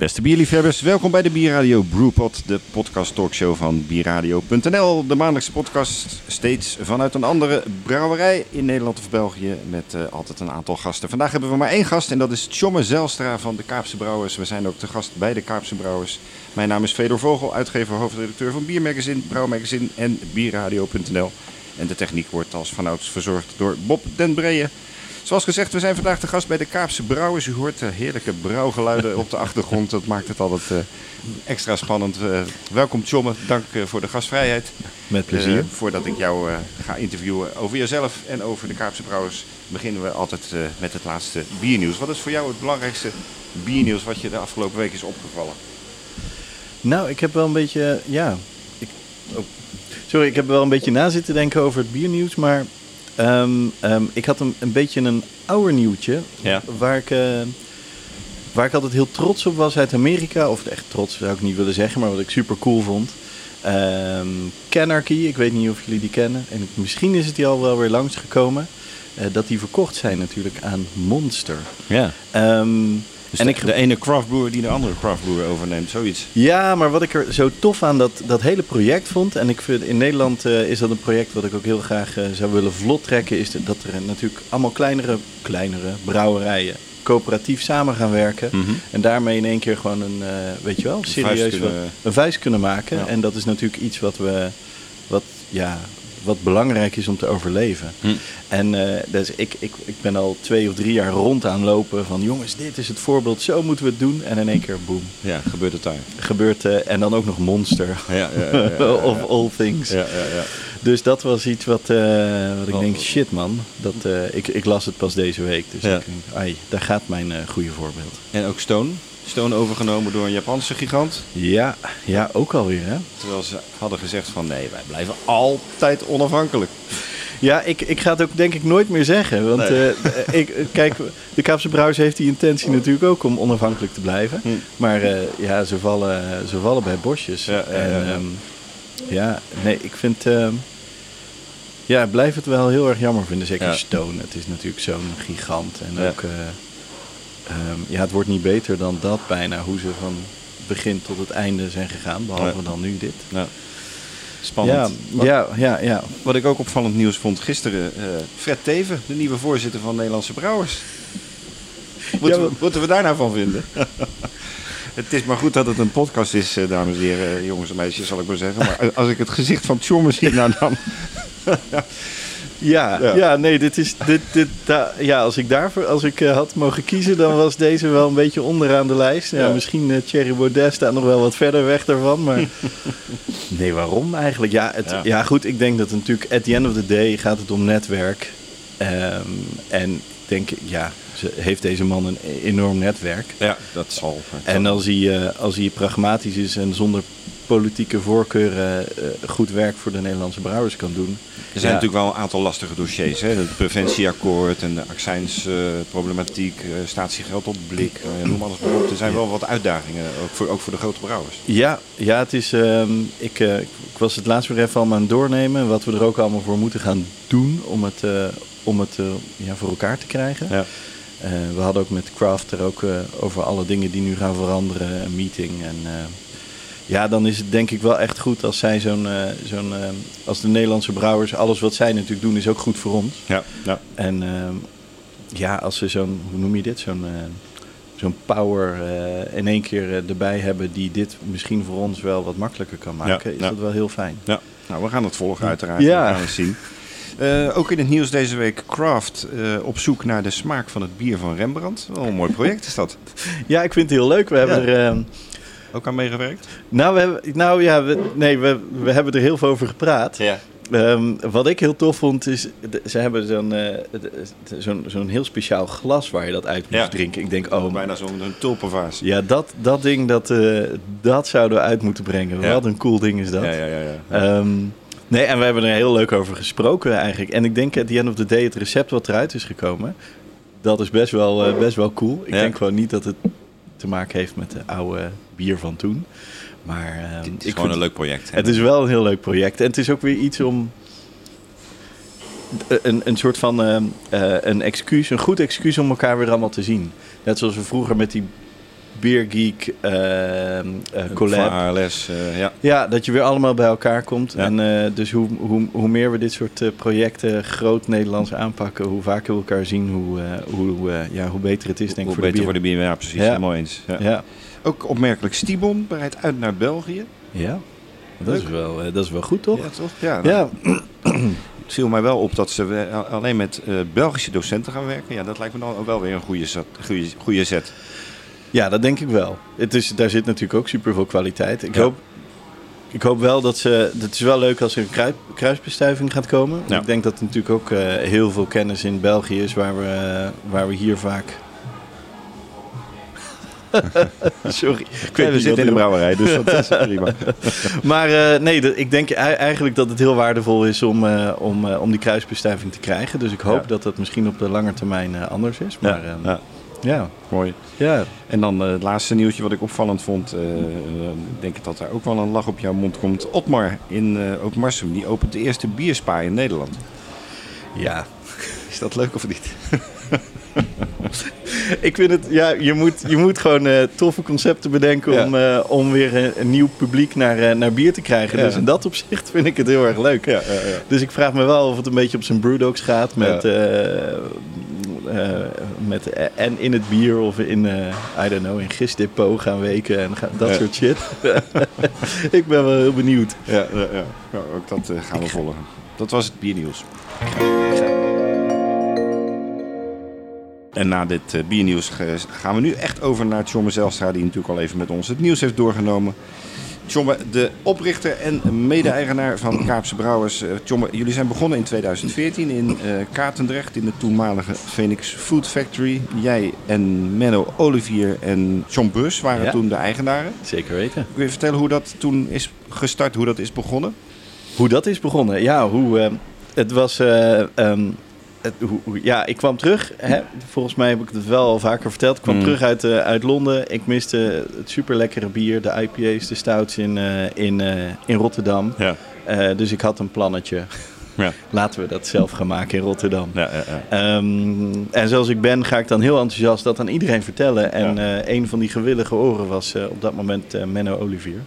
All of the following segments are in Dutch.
Beste bierliefhebbers, welkom bij de Bierradio Brewpot, de podcast talkshow van bierradio.nl. De maandelijkse podcast steeds vanuit een andere brouwerij in Nederland of België met eh, altijd een aantal gasten. Vandaag hebben we maar één gast en dat is Tjomme Zelstra van de Kaapse Brouwers. We zijn ook te gast bij de Kaapse Brouwers. Mijn naam is Fedor Vogel, uitgever, hoofdredacteur van Biermagazine, Brouwmagazine en bierradio.nl. En de techniek wordt als vanouds verzorgd door Bob den Breeën. Zoals gezegd, we zijn vandaag te gast bij de Kaapse Brouwers. U hoort de heerlijke brouwgeluiden op de achtergrond. Dat maakt het altijd eh, extra spannend. Eh, welkom Tjomme, dank eh, voor de gastvrijheid. Met plezier. Eh, voordat ik jou eh, ga interviewen over jezelf en over de Kaapse Brouwers, beginnen we altijd eh, met het laatste biernieuws. Wat is voor jou het belangrijkste biernieuws wat je de afgelopen week is opgevallen? Nou, ik heb wel een beetje, ja. Ik, oh, sorry, ik heb wel een beetje na zitten denken over het biernieuws, maar ehm, ehm, ik had een, een beetje een ouder nieuwtje. Ja. Waar ik, eh, waar ik altijd heel trots op was uit Amerika. Of echt trots zou ik niet willen zeggen, maar wat ik super cool vond. Ehm Canarchy, ik weet niet of jullie die kennen. En misschien is het die al wel weer langsgekomen. eh dat die verkocht zijn natuurlijk aan Monster. Ja. Dus en de, ik de ene craftbroer die de andere craftbroer overneemt, zoiets. Ja, maar wat ik er zo tof aan dat, dat hele project vond, en ik vind in Nederland eh, is dat een project wat ik ook heel graag eh, zou willen vlot trekken, is dat er natuurlijk allemaal kleinere, kleinere brouwerijen coöperatief samen gaan werken. Mhm. En daarmee in één keer gewoon een, eh, weet je wel, serieus vuist wat- kunnen- een vuist kunnen maken. Ja. En dat is natuurlijk iets wat we, wat, ja, wat belangrijk is om te overleven. Hm. En eh, dus ik, ik, ik ben al twee of drie jaar rond aan lopen van jongens, dit is het voorbeeld, zo moeten we het doen. En in één keer, boem, Ja, gebeurt het daar. gebeurt eh, en dan ook nog Monster. Ja, ja, ja, of all things. ja, ja, ja. Dus dat was iets wat, eh, wat ik Oh. denk, shit man. Dat, eh, ik, ik las het pas deze week. Dus ik denk, ai, daar gaat mijn goede voorbeeld. En ook Stone. Stone overgenomen door een Japanse gigant. Ja, ja, ook alweer hè. Terwijl ze hadden gezegd van nee, wij blijven altijd onafhankelijk. Ja, ik, ik ga het ook denk ik nooit meer zeggen. Want Nee. eh, ik, kijk, de Kaapse Brouwers heeft die intentie natuurlijk ook om onafhankelijk te blijven. Hm. Maar eh, ja, ze vallen, ze vallen bij bosjes. Ja, en, ja, ja. ehm, ja, nee, ik vind... ehm, ja, blijf het wel heel erg jammer vinden. Zeker. Stone. Het is natuurlijk zo'n gigant. En ook... eh, ehm, ja, het wordt niet beter dan dat bijna. Hoe ze van begin tot het einde zijn gegaan. Behalve Ja. dan nu dit. Ja. Spannend. Ja, Wat, ja, ja, ja. wat ik ook opvallend nieuws vond gisteren. eh, Fred Teven, de nieuwe voorzitter van Nederlandse Brouwers. Moeten, Ja, we, moeten we daar nou van vinden? het is maar goed dat het een podcast is, eh, dames en heren, eh, jongens en meisjes zal ik maar zeggen. Maar als ik het gezicht van Tjorme zie, nou dan... Ja, Ja. ja. nee, dit is. Dit, dit, da- ja, als ik daarvoor als ik eh, had mogen kiezen, dan was deze wel een beetje onderaan de lijst. Ja, Ja. misschien eh, Thierry Baudet staat nog wel wat verder weg daarvan, maar. nee, waarom eigenlijk? Ja, het, Ja. ja. goed, ik denk dat natuurlijk, at the end of the day, gaat het om netwerk. Ehm, en ik denk, ja, ze, heeft deze man een enorm netwerk. Ja, dat zal. En als hij, eh, als hij pragmatisch is en zonder politieke voorkeuren eh, goed werk voor de Nederlandse brouwers kan doen. Er zijn Ja. natuurlijk wel een aantal lastige dossiers. Hè? Het preventieakkoord en de accijnsproblematiek, eh statiegeld op blik, eh, noem alles maar op. Er zijn wel wat uitdagingen, ook voor, ook voor de grote brouwers. Ja, ja het is, ehm, ik, ik was het laatst weer even allemaal aan het doornemen. Wat we er ook allemaal voor moeten gaan doen om het, om het ja, voor elkaar te krijgen. Ja. We hadden ook met Craft er ook over alle dingen die nu gaan veranderen, een meeting. En ja, dan is het denk ik wel echt goed als zij zo'n, eh, zo'n eh, als de Nederlandse brouwers, alles wat zij natuurlijk doen is ook goed voor ons. Ja, ja. En ehm, ja, als ze zo'n, hoe noem je dit, zo'n, eh, zo'n power in één keer erbij hebben die dit misschien voor ons wel wat makkelijker kan maken, Ja, is ja. dat wel heel fijn. ja. Nou, we gaan het volgen uiteraard. Ja. We gaan het zien. Ook in het nieuws deze week Craft op zoek naar de smaak van het bier van Rembrandt. Wel een mooi project is dat. Ja, ik vind het heel leuk. We hebben er, ehm, Ook aan meegewerkt? nou, we hebben, nou ja, we, nee, we, we hebben er heel veel over gepraat. Ja. Ehm, wat ik heel tof vond is, ze hebben zo'n eh, zo'n zo'n heel speciaal glas waar je dat uit moet Ja. drinken. Ik denk, oh, Bijna zo'n een tulpenvaas. ja, dat, dat ding, dat, eh, dat zouden we uit moeten brengen. Ja. Wat een cool ding is dat. Ja, ja, ja. ja. Ehm, Nee, en we hebben er heel leuk over gesproken eigenlijk. En ik denk at the end of the day het recept wat eruit is gekomen, dat is best wel, eh, best wel cool. Ik Ja. denk gewoon niet dat het te maken heeft met de oude bier van toen. Maar Het is ik gewoon vind- een leuk project. het is wel een heel leuk project. En het is ook weer iets om. Een, een soort van ehm, eh, een excuus, een goed excuus om elkaar weer allemaal te zien. Net zoals we vroeger met die Beer Geek eh, collab. Van ALS, eh, ja. Ja, dat je weer allemaal bij elkaar komt. Ja. En eh, dus hoe, hoe, hoe meer we dit soort eh, projecten groot Nederlands aanpakken, hoe vaker we elkaar zien, hoe, eh, hoe, eh, ja, hoe beter het is, denk ik, Hoe voor de beter bier. voor de bier. Ja, precies. Ja. Helemaal eens. Ja. Ja, Ook opmerkelijk, Stibon bereidt uit naar België. ja. Dat, is wel, eh, dat is wel goed, toch? Ja, toch? Ja, Ja, Het viel mij wel op dat ze we- alleen met eh, Belgische docenten gaan werken. Ja, dat lijkt me dan ook wel weer een goede, zet, goede, goede zet. Ja, dat denk ik wel. Het is, daar zit natuurlijk ook super veel kwaliteit. Ik, Ja. hoop, ik hoop wel dat ze. Het is wel leuk als er een krui- kruisbestuiving gaat komen. Ja. Ik denk dat er natuurlijk ook eh, heel veel kennis in België is waar we, eh, waar we hier vaak. Sorry. Ik weet Ja, we zitten in de brouwerij, dus dat is prima. Maar eh, nee, dat- ik denk ei- eigenlijk dat het heel waardevol is om, eh, om, eh, om die kruisbestuiving te krijgen. Dus ik hoop Ja. dat dat misschien op de lange termijn anders is. Ja, Maar ehm, ja, ja. mooi. ja. En dan het laatste nieuwtje wat ik opvallend vond. ik denk dat daar ook wel een lach op jouw mond komt. Otmar in Ootmarsum, die opent de eerste bierspa in Nederland. ja, Is dat leuk of niet? Ik vind het, ja, je moet, je moet gewoon eh, toffe concepten bedenken Ja. om, eh, om weer een, een nieuw publiek naar, eh, naar bier te krijgen. Ja. Dus in dat opzicht vind ik het heel erg leuk. Ja. Dus ik vraag me wel of het een beetje op zijn brewdogs gaat met, met en in het bier of in, I don't know, in gistdepot gaan weken en dat soort shit. ik ben wel heel benieuwd. Ja, ja, ja. Ja, ook dat gaan we volgen. Dat was het biernieuws. En na dit eh, biernieuws gaan we nu echt over naar Tjomme Zelstra, die natuurlijk al even met ons het nieuws heeft doorgenomen. Tjomme, de oprichter en mede-eigenaar van Kaapse Brouwers. Eh, Tjomme, jullie zijn begonnen in 2014 in eh Katendrecht, in de toenmalige Phoenix Food Factory. Jij en Menno Olivier en John Bus waren Ja. toen de eigenaren. Zeker weten. Kun je vertellen hoe dat toen is gestart, hoe dat is begonnen? Hoe dat is begonnen? Ja, hoe, het was. eh, ehm, het, ja, ik kwam terug. Hè, volgens mij heb ik het wel al vaker verteld. Ik kwam Mm. terug uit, eh, uit Londen. Ik miste het super lekkere bier, de IPA's, de stouts in, eh, in, eh, in Rotterdam. Ja. Dus ik had een plannetje. Ja. Laten we dat zelf gaan maken in Rotterdam. Ja, ja, ja. Ehm, en zoals ik ben, ga ik dan heel enthousiast dat aan iedereen vertellen. En een van die gewillige oren was op dat moment Menno Olivier.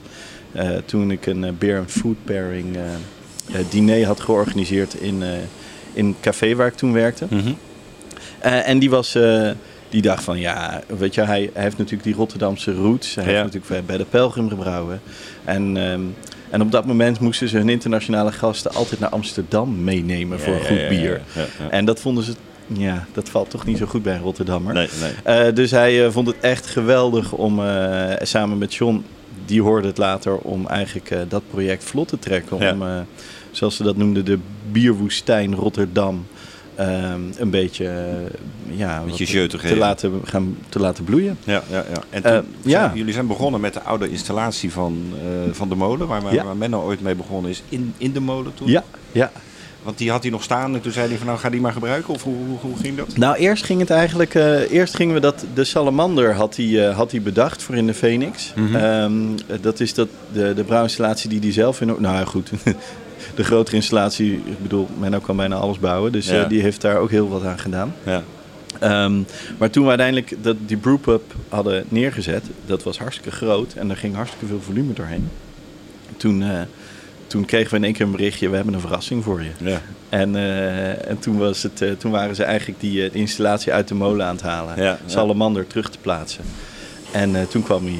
Toen ik een beer and food pairing diner had georganiseerd in, in het café waar ik toen werkte. Mhm. Eh, en die was... eh, die dacht van ja, weet je, hij, hij heeft natuurlijk die Rotterdamse roots. Hij Ja. heeft natuurlijk bij de Pelgrim gebrouwen. En, ehm, en op dat moment moesten ze hun internationale gasten altijd naar Amsterdam meenemen voor Ja, goed bier. En dat vonden ze, ja, dat valt toch niet zo goed bij een Rotterdammer. Nee, nee. Eh, dus hij eh, vond het echt geweldig om eh, samen met John, die hoorde het later, om eigenlijk eh, dat project vlot te trekken. Ja. Om, eh, zoals ze dat noemden, de bierwoestijn Rotterdam. ehm, een beetje, eh, ja, Beetje wat- te geven. laten, gaan, te laten bloeien. Ja, ja, ja. En Eh, toen ja. zijn- jullie zijn begonnen met de oude installatie van, eh, van de molen, waar, waar, Ja. waar Menno ooit mee begonnen is, in, in de molen toen. Ja, ja. Want die had hij nog staan en toen zei hij van nou ga die maar gebruiken of hoe, hoe, hoe ging dat? Nou, eerst ging het eigenlijk. eerst gingen we dat. De salamander had hij, had hij bedacht voor in de Phoenix. Mhm. Ehm, dat is dat, de, de brouwinstallatie die hij zelf in. Nou ja, goed. De grotere installatie, ik bedoel, Menno kan bijna alles bouwen. Dus eh, Ja. die heeft daar ook heel wat aan gedaan. Ja. Ehm, maar toen we uiteindelijk dat, die brewpub hadden neergezet, dat was hartstikke groot en er ging hartstikke veel volume doorheen. Toen, eh, toen kregen we in één keer een berichtje, we hebben een verrassing voor je. Ja. En, eh, en toen, was het, toen waren ze eigenlijk die, de installatie uit de molen aan het halen. Ja. Salamander terug te plaatsen. En toen kwam hij,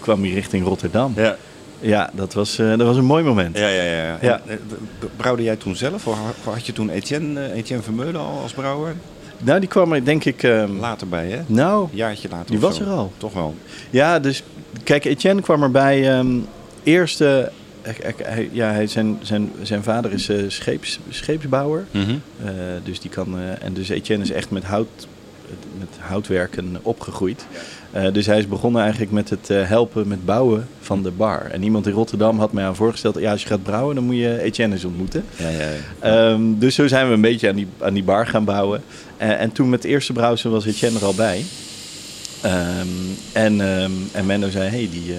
kwam hij richting Rotterdam. Ja, Ja. dat, was, eh, dat was een mooi moment. Ja, ja, ja. ja. En, eh, brouwde jij toen zelf of had- je toen Etienne, eh, Etienne Vermeulen al als brouwer? Nou, die kwam er denk ik... ehm, Later bij hè? nou, Een jaartje later Die was zo. er al. Toch wel. Ja, dus kijk, Etienne kwam erbij. ehm eerst, hij- ja, hij, zijn, zijn, zijn vader is eh, scheeps, scheepsbouwer. Mhm. Dus die kan, en dus Etienne is echt met hout met houtwerken opgegroeid. Eh, dus hij is begonnen eigenlijk met het eh, helpen met bouwen van de bar. En iemand in Rotterdam had mij aan voorgesteld... ja, als je gaat brouwen, dan moet je Etienne eens ontmoeten. Ja, ja, ja. Ehm, dus zo zijn we een beetje aan die, aan die bar gaan bouwen. Eh, en toen met het eerste brouwsel was Etienne er al bij. Ehm, en, ehm, en Menno zei, hey, die,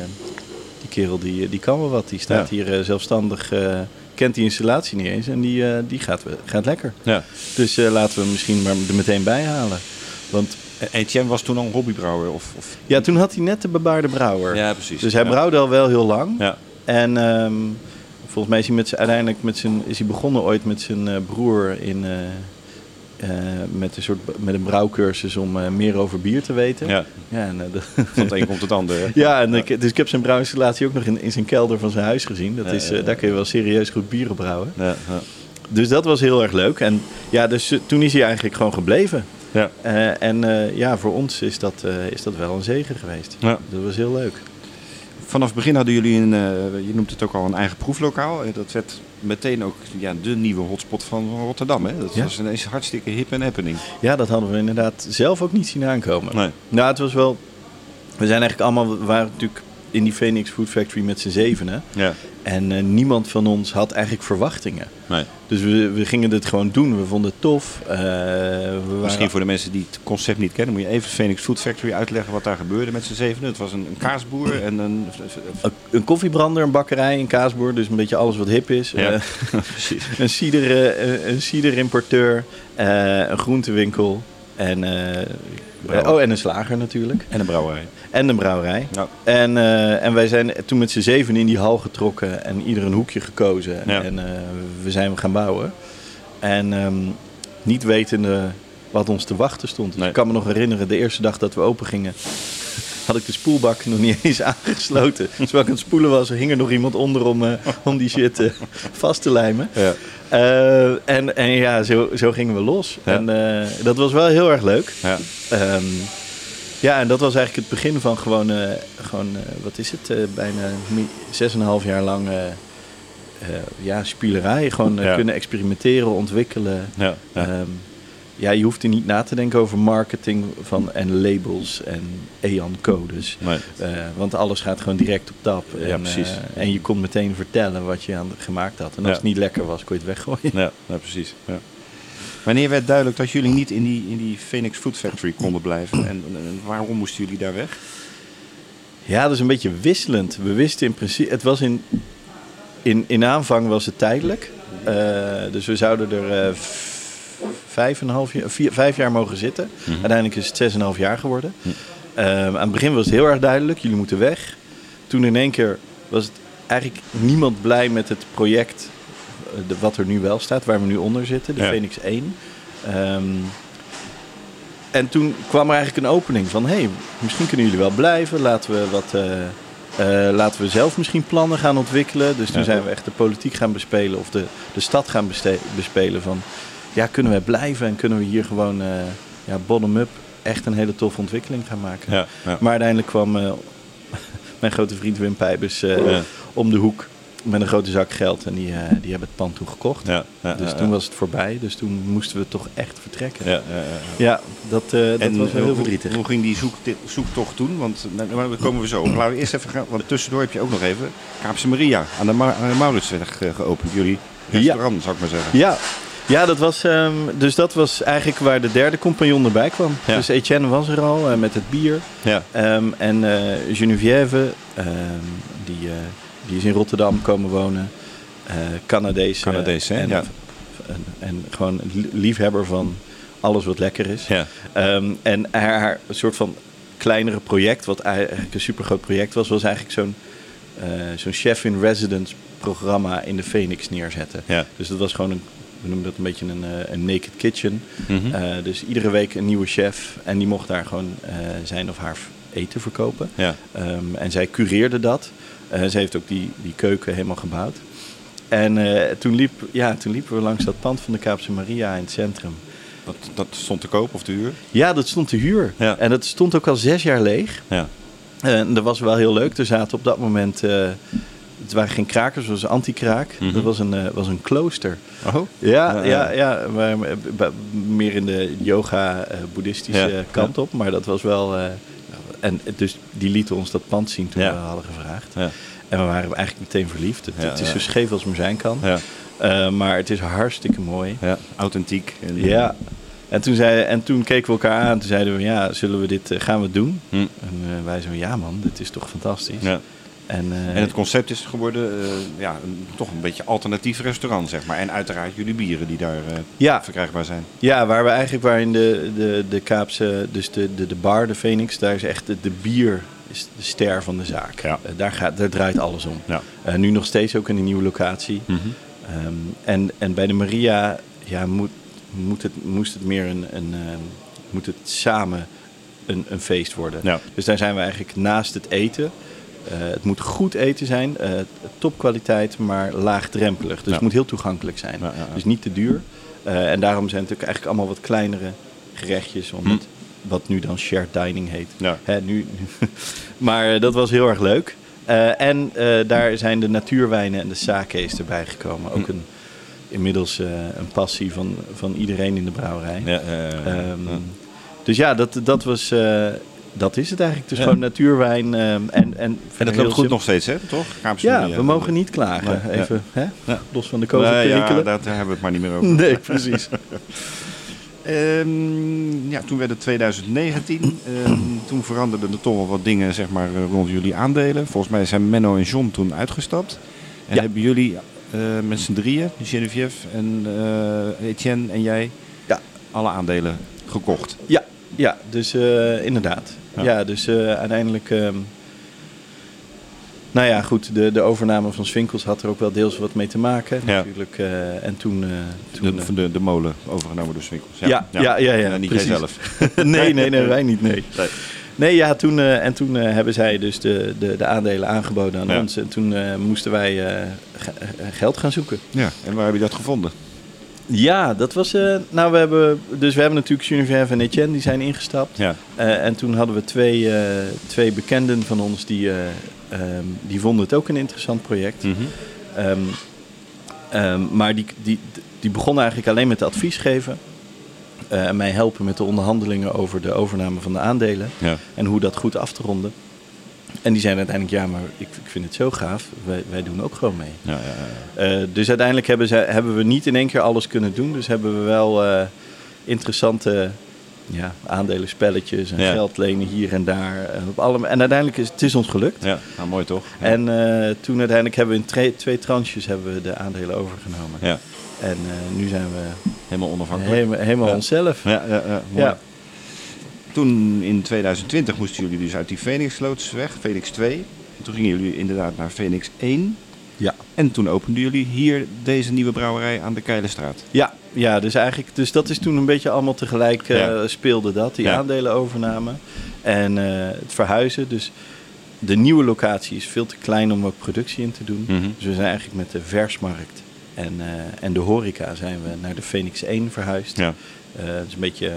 die kerel die, die kan wel wat. Die staat hier zelfstandig, kent die installatie niet eens. En die, die gaat, gaat lekker. ja. Dus laten we hem misschien maar er meteen bij halen. Want Etienne was toen al een hobbybrouwer? Of, of... ja, toen had hij net de bebaarde brouwer. Ja, precies. Dus hij Ja. brouwde al wel heel lang. Ja, En ehm, volgens mij is hij met zijn, uiteindelijk met zijn, is hij begonnen ooit met zijn eh, broer in, eh, eh, met, een soort, met een brouwcursus om eh, meer over bier te weten. ja. Ja, en, eh, van het een komt het ander. hè? ja en ik, dus ik heb zijn brouwinstallatie ook nog in, in zijn kelder van zijn huis gezien. Dat is, eh, daar kun je wel serieus goed bieren brouwen. Ja, ja. Dus dat was heel erg leuk. En ja, dus eh, toen is hij eigenlijk gewoon gebleven. Ja. Eh, en eh, ja, voor ons is dat, eh, is dat wel een zegen geweest. Ja. Dat was heel leuk. Vanaf het begin hadden jullie een, je noemt het ook al een eigen proeflokaal. Dat werd meteen ook ja, de nieuwe hotspot van Rotterdam. Hè? Dat Ja. was ineens hartstikke hip en happening. Ja, dat hadden we inderdaad zelf ook niet zien aankomen. Nee. Nou, het was wel. We zijn eigenlijk allemaal. We waren natuurlijk in die Phoenix Food Factory met z'n zevenen. Ja. En eh, niemand van ons had eigenlijk verwachtingen. Nee. Dus we, we gingen het gewoon doen. We vonden het tof. Eh, we waren- Misschien voor de mensen die het concept niet kennen, moet je even Phoenix Food Factory uitleggen wat daar gebeurde met z'n zevenen. Het was een, een kaasboer en een... Een- Een koffiebrander, een bakkerij, een kaasboer. Dus een beetje alles wat hip is. Ja. Precies. een cider, eh, een ciderimporteur. eh, een groentewinkel. En, eh, oh, en een slager natuurlijk. En een brouwerij. En een brouwerij. Ja. En, eh, en wij zijn toen met z'n zeven in die hal getrokken en ieder een hoekje gekozen. Ja. En eh, we zijn gaan bouwen. En ehm, niet wetende wat ons te wachten stond. Dus Nee. ik kan me nog herinneren, de eerste dag dat we open gingen, had ik de spoelbak nog niet eens aangesloten. Terwijl ik aan het spoelen was, hing er nog iemand onder om, om die shit vast te lijmen. Ja. Eh, en, en ja, zo, zo gingen we los. Ja. En eh, dat was wel heel erg leuk. Ja. Ehm, ja, en dat was eigenlijk het begin van gewoon, eh, gewoon wat is het, bijna zes en een half jaar lang ja, spielerij. Gewoon Ja. kunnen experimenteren, ontwikkelen. Ja. Ja. Ja, je hoeft er niet na te denken over marketing van, en labels en EAN-codes. Nee. Eh, want alles gaat gewoon direct op tap. Ja, en, precies. eh, en je kon meteen vertellen wat je aan gemaakt had. En als Ja. het niet lekker was, kon je het weggooien. Ja, ja, precies. Ja. Wanneer werd duidelijk dat jullie niet in die, in die Phoenix Food Factory konden blijven? En, en waarom moesten jullie daar weg? Ja, dat is een beetje wisselend. We wisten in principe, het was in, in, in aanvang was het tijdelijk. Eh, dus we zouden er vijf, en een half jaar, vier, vijf jaar mogen zitten. Uiteindelijk is het zes en een half jaar geworden. Eh, aan het begin was het heel erg duidelijk, jullie moeten weg. Toen in één keer was het eigenlijk niemand blij met het project eh, de, wat er nu wel staat, waar we nu onder zitten, de Ja. Phoenix 1. Ehm, en toen kwam er eigenlijk een opening van, hé, hey, misschien kunnen jullie wel blijven. Laten we, wat, eh, eh, laten we zelf misschien plannen gaan ontwikkelen. Dus toen Ja. zijn we echt de politiek gaan bespelen of de, de stad gaan bespelen van, ja, kunnen we blijven en kunnen we hier gewoon eh, ja, bottom-up echt een hele toffe ontwikkeling gaan maken. Ja, ja. Maar uiteindelijk kwam eh, mijn grote vriend Wim Pijbus eh, om de hoek met een grote zak geld en die, die hebben het pand toen gekocht. Ja, ja, dus ja, toen was het voorbij, dus toen moesten we toch echt vertrekken. Ja, dat, dat En was heel hoe- verdrietig. Hoe ging die zoek, zoektocht toen? Want daar komen we zo op. Laten we eerst even gaan, want tussendoor heb je ook nog even Kaapse Maria aan de, Ma aan de Mauritsweg geopend. Jullie restaurant, zou ik maar zeggen. Ja, ja dat was, ehm, dus dat was eigenlijk waar de derde compagnon erbij kwam. Ja. Dus Etienne was er al eh, met het bier. Ja, Ehm, en eh, Geneviève, ehm, die, eh, die is in Rotterdam komen wonen. Canadees. Canadees, hè? En, Ja. en, en gewoon li- liefhebber van alles wat lekker is. ja. En haar, haar soort van kleinere project, wat eigenlijk een supergroot project was, was eigenlijk zo'n zo'n chef-in-residence programma in de Phoenix neerzetten. Ja. Dus dat was gewoon een, we noemen dat een beetje een, eh, een naked kitchen. Mhm. Eh, dus iedere week een nieuwe chef en die mocht daar gewoon eh, zijn of haar eten verkopen. ja. Ehm, en zij cureerde dat. Ze heeft ook die, die keuken helemaal gebouwd. En toen, liep, ja, toen liepen we langs dat pand van de Kaapse Maria in het centrum. Dat, dat stond te koop of te huur? Ja, dat stond te huur. Ja. En dat stond ook al zes jaar leeg. Ja. En dat was wel heel leuk. Er zaten op dat moment het waren geen krakers, het was anti-kraak. Mhm. Dat was een, eh, was een klooster. Oh, Ja, Ja, ja, ja. maar b- meer in de yoga-boeddhistische Ja, kant op. Maar dat was wel... eh, en dus die lieten ons dat pand zien toen Ja. we hadden gevraagd. ja. En we waren eigenlijk meteen verliefd. Het, is zo scheef als maar zijn kan. Ja, Eh, maar het is hartstikke mooi. ja. authentiek. En, Ja. En toen, zei, en toen keken we elkaar aan. Toen zeiden we, ja, zullen we dit, eh, gaan we het doen? Hm. En eh, wij zo, ja man, dit is toch fantastisch. Ja. En, eh, En het concept is geworden, eh, ja, een, toch een beetje alternatief restaurant, zeg maar. En uiteraard jullie bieren die daar eh, ja, verkrijgbaar zijn. ja, waar we eigenlijk waarin de, de, de Kaapse, dus de, de, de bar, de Phoenix, daar is echt de, de bier is de ster van de zaak. Ja. Daar, gaat, daar draait alles om. Ja. Eh, nu nog steeds ook in een nieuwe locatie. Mhm. Ehm, en, en bij de Maria ja, moet, moet het, moest het meer een, een ehm, moet het samen een, een feest worden. Ja. Dus daar zijn we eigenlijk naast het eten. Eh, het moet goed eten zijn, eh, topkwaliteit, maar laagdrempelig. Dus Ja. het moet heel toegankelijk zijn. Ja. Dus niet te duur. Eh, en daarom zijn het ook eigenlijk allemaal wat kleinere gerechtjes. Omdat, Wat nu dan shared dining heet. Hm. Hè, nu, maar dat was heel erg leuk. En daar zijn de natuurwijnen en de sake's erbij gekomen. Ook Hm. een, inmiddels een passie van, van iedereen in de brouwerij. Ja, eh, Ehm. Dus ja, dat, dat was... eh, dat is het eigenlijk. Dus Ja. gewoon natuurwijn. ehm, en, en, En dat loopt goed nog steeds, hè? Toch? Kaapse Ja, we mogen niet klagen. Nee, ja. Even hè? Ja. los van de Nee, ja, daar, hebben we het maar niet meer over. Nee, precies. Ehm, ja, toen werd het 2019. Ehm, toen veranderden er toch wel wat dingen zeg maar, eh, rond jullie aandelen. Volgens mij zijn Menno en John toen uitgestapt. En hebben jullie eh, met z'n drieën, Geneviève en eh, Etienne en jij, Ja. alle aandelen gekocht. Ja, ja dus eh, inderdaad. Ja. Ja, dus eh, uiteindelijk... ehm, nou ja, goed, de, de overname van Swinkels had er ook wel deels wat mee te maken. Ja. Natuurlijk. eh, en toen... toen De, van de, de molen overgenomen door Swinkels. ja, ja, ja, ja, En niet jij zelf. nee, nee, nee, wij niet, nee. Nee. Nee, ja, toen, en toen hebben zij dus de, de, de aandelen aangeboden aan ons. En toen moesten wij ge- geld gaan zoeken. Ja, en waar heb je dat gevonden? Ja, dat was... eh, nou, we hebben... Dus we hebben natuurlijk Geneviève en Etienne, die zijn ingestapt. Ja. Eh, en toen hadden we twee, eh, twee bekenden van ons die, eh, ehm, die vonden het ook een interessant project. Ehm, ehm, maar die, die, die begonnen eigenlijk alleen met advies geven. en mij helpen met de onderhandelingen over de overname van de aandelen. Ja. En hoe dat goed af te ronden. En die zeiden uiteindelijk, ja, maar ik, ik vind het zo gaaf. Wij, wij doen ook gewoon mee. Ja, ja, ja. Eh, dus uiteindelijk hebben, zij, hebben we niet in één keer alles kunnen doen. Dus hebben we wel eh, interessante ja, aandelenspelletjes en geld lenen hier en daar. En, op alle, en uiteindelijk is het is ons gelukt. ja. Nou, mooi toch? En eh, toen uiteindelijk hebben we in tre- twee tranches hebben we de aandelen overgenomen. ja, En nu zijn we helemaal onafhankelijk. helemaal, onszelf. Ja, ja, ja, mooi. Toen in 2020 moesten jullie dus uit die Phoenix-loods weg, Phoenix 2. En toen gingen jullie inderdaad naar Phoenix 1. Ja. En toen openden jullie hier deze nieuwe brouwerij aan de Keilenstraat. Ja, ja dus, eigenlijk, dus dat is toen een beetje allemaal tegelijk eh, Ja. speelde dat. Die Ja. aandelenovername en eh, het verhuizen. Dus de nieuwe locatie is veel te klein om ook productie in te doen. Mhm. Dus we zijn eigenlijk met de versmarkt en, eh, en de horeca zijn we naar de Phoenix 1 verhuisd. Ja. Het is een beetje,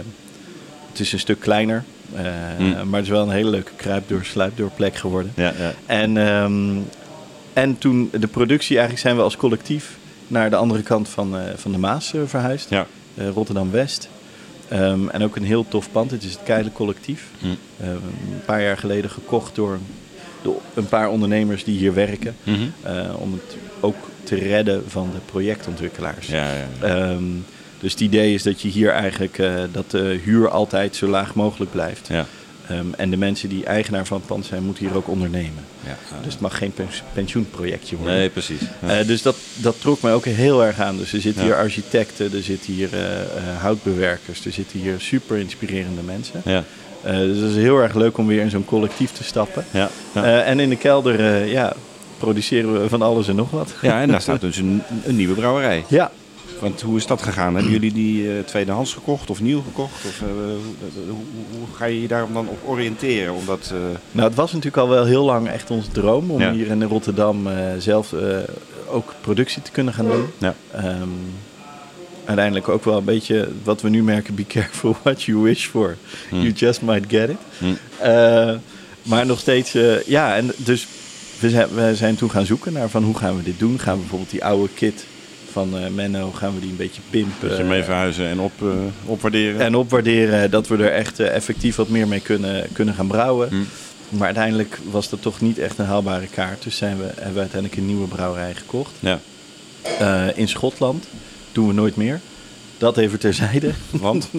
het is een stuk kleiner. eh, Mm. Maar het is wel een hele leuke kruipdoor, sluipdoor plek geworden. Ja, ja. En, ehm, en toen de productie, eigenlijk zijn we als collectief naar de andere kant van, eh, van de Maas eh, verhuisd. ja. Rotterdam-West. Ehm, en ook een heel tof pand. Het is het Keilen Collectief. Eh, een paar jaar geleden gekocht door een paar ondernemers die hier werken. Mhm. om het ook te redden van de projectontwikkelaars. Ja, ja, ja. Ehm, dus het idee is dat je hier eigenlijk eh, dat de huur altijd zo laag mogelijk blijft. ja. Ehm, en de mensen die eigenaar van het pand zijn, moeten hier ook ondernemen. ja. Dus het mag geen pens- pensioenprojectje worden. Nee, precies. Ja. Eh, dus dat, dat trok mij ook heel erg aan. Dus er zitten Ja. hier architecten, er zitten hier eh, eh, houtbewerkers, er zitten hier super inspirerende mensen. ja. Eh, dus het is heel erg leuk om weer in zo'n collectief te stappen. Ja. Eh, en in de kelder eh, ja, produceren we van alles en nog wat. ja, en daar staat dus een, een nieuwe brouwerij. Ja, Want hoe is dat gegaan? Hebben jullie die eh, tweedehands gekocht of nieuw gekocht? Of, eh, hoe, hoe, hoe ga je je daar dan op oriënteren? Omdat, eh, nou het was natuurlijk al wel heel lang echt ons droom om Ja. hier in Rotterdam eh, zelf eh, ook productie te kunnen gaan doen. ja. Ehm, uiteindelijk ook wel een beetje wat we nu merken: be careful what you wish for. You just might get it. Hm. Eh, maar nog steeds, eh, ja, en dus we, zijn, we zijn toen gaan zoeken naar van hoe gaan we dit doen. Gaan we bijvoorbeeld die oude kit van eh, Menno, gaan we die een beetje pimpen. Dat je mee verhuizen en op, eh, opwaarderen. En opwaarderen dat we er echt eh, effectief wat meer mee kunnen, kunnen gaan brouwen. Hm. Maar uiteindelijk was dat toch niet echt een haalbare kaart. Dus zijn we, hebben we uiteindelijk een nieuwe brouwerij gekocht. Ja, Eh, in Schotland. Doen we nooit meer. Dat even terzijde. want?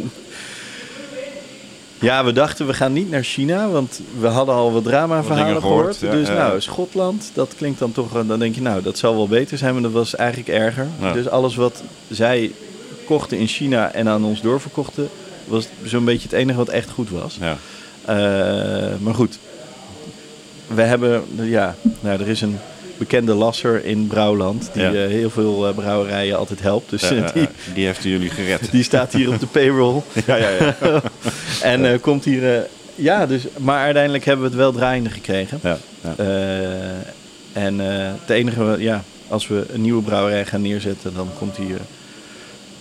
Ja, we dachten we gaan niet naar China, want we hadden al wat drama-verhalen gehoord. dus ja. nou, Schotland, dat klinkt dan toch, dan denk je nou, dat zal wel beter zijn, maar dat was eigenlijk erger. Ja. Dus alles wat zij kochten in China en aan ons doorverkochten, was zo'n beetje het enige wat echt goed was. Ja. Eh, maar goed, we hebben, ja, nou, er is een bekende lasser in Brouwland die Ja. eh, heel veel eh, brouwerijen altijd helpt. Dus Ja, eh, die, die heeft jullie gered. die staat hier op de payroll. Ja, ja, ja. En komt hier. ja, dus, maar uiteindelijk hebben we het wel draaiende gekregen. ja, en het enige, ja, als we een nieuwe brouwerij gaan neerzetten, dan komt die eh,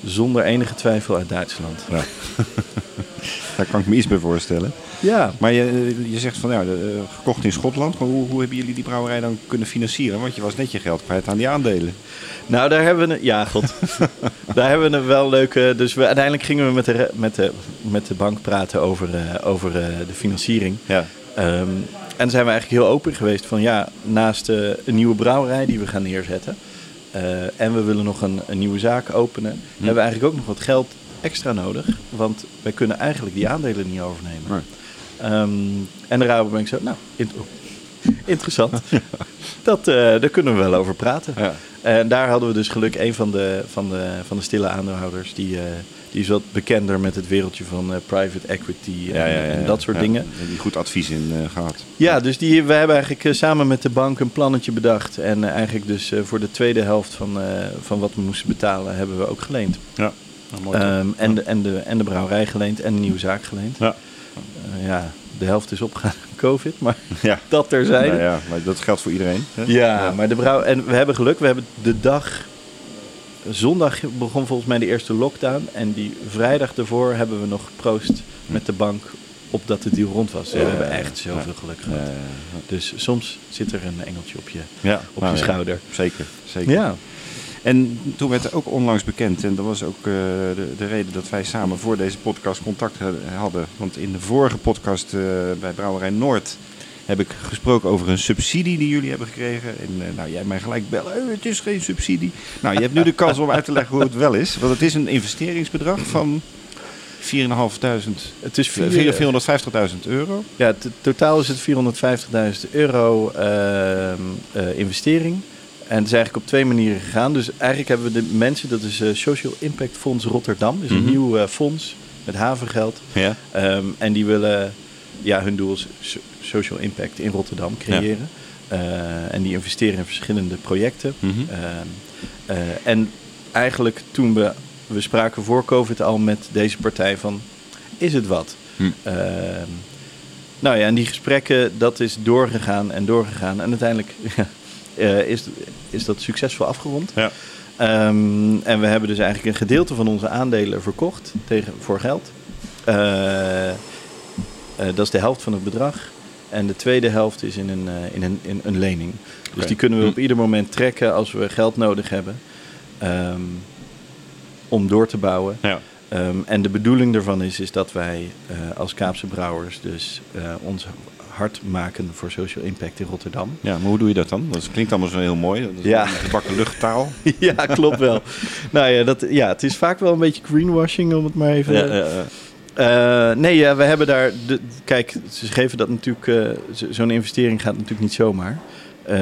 zonder enige twijfel uit Duitsland. Ja. Daar kan ik me iets bij voorstellen. Ja, Maar je, je zegt van ja, de, eh, gekocht in Schotland. Maar hoe, hoe hebben jullie die brouwerij dan kunnen financieren? Want je was net je geld kwijt aan die aandelen. nou daar hebben we, een- ja god, daar hebben we een wel leuke, dus we, uiteindelijk gingen we met de, met de, met de bank praten over, eh, over eh, de financiering. Ja, Ehm, en zijn we eigenlijk heel open geweest van ja, naast eh, een nieuwe brouwerij die we gaan neerzetten. eh, en we willen nog een, een nieuwe zaak openen. Hebben we eigenlijk ook nog wat geld extra nodig. Want wij kunnen eigenlijk die aandelen niet overnemen. Nee. Ehm, en de Rabobank zo, nou, int- oh, interessant. Dat, eh, daar kunnen we wel over praten. ja. En daar hadden we dus geluk een van de, van de, van de stille aandeelhouders. Die, eh, die is wat bekender met het wereldje van eh, private equity en, Ja, ja, ja, en ja. dat soort dingen. je goed advies in gehad. Ja, dus die, we hebben eigenlijk samen met de bank een plannetje bedacht. En eigenlijk dus voor de tweede helft van, van wat we moesten betalen hebben we ook geleend. Ja, nou, mooi? Ehm, en, de, en, de, en de brouwerij geleend en een nieuwe zaak geleend. ja. Eh, ja, de helft is opgegaan aan COVID, maar Ja. dat terzijde. Nou ja, maar dat geldt voor iedereen. hè? Ja, maar de brouw... En we hebben geluk, we hebben de dag... Zondag begon volgens mij de eerste lockdown. En die vrijdag ervoor hebben we nog geproost met de bank op dat de deal rond was. We hebben echt zoveel geluk gehad. Eh, Dus soms zit er een engeltje op je, op nou je schouder. Zeker, zeker. Ja. En toen werd er ook onlangs bekend, en dat was ook eh, de, de reden dat wij samen voor deze podcast contact ha- hadden. Want in de vorige podcast eh, bij Brouwerij Noord heb ik gesproken over een subsidie die jullie hebben gekregen. En eh, nou, jij mij gelijk bellen, "Eh, het is geen subsidie. Nou, je hebt nu de kans om uit te leggen hoe het wel is. Want het is een investeringsbedrag van 4.500, Het is vier, 450.000 euro. ja, totaal is het 450.000 euro eh, investering. En het is eigenlijk op twee manieren gegaan. Dus eigenlijk hebben we de mensen, dat is eh, Social Impact Fonds Rotterdam. Dus een Mhm. nieuw eh, fonds met havengeld. Ja. Ehm, en die willen, ja, hun doel is so- social impact in Rotterdam creëren. Eh, en die investeren in verschillende projecten. Mhm. Ehm, eh, en eigenlijk toen we, we spraken voor COVID al met deze partij van, is het wat? Hm. Ehm, nou ja, en die gesprekken, dat is doorgegaan en doorgegaan. En uiteindelijk eh, is, is dat succesvol afgerond. Ja. Ehm, en we hebben dus eigenlijk een gedeelte van onze aandelen verkocht tegen, voor geld. Eh, eh, dat is de helft van het bedrag. En de tweede helft is in een, in een, in een lening. Dus die kunnen we Hm. op ieder moment trekken als we geld nodig hebben. ehm, om door te bouwen. Ja. Ehm, en de bedoeling daarvan is, is dat wij als Kaapse brouwers dus ons hard maken voor social impact in Rotterdam. ja, maar hoe doe je dat dan? Dat klinkt allemaal zo heel mooi. Dat is Ja. een gebakken luchttaal. ja, klopt wel. nou ja, dat, ja, het is vaak wel een beetje greenwashing, om het maar even... Ja, ja, ja. Eh, nee, ja, we hebben daar. De, kijk, ze geven dat natuurlijk. eh, zo- Zo'n investering gaat natuurlijk niet zomaar. Eh,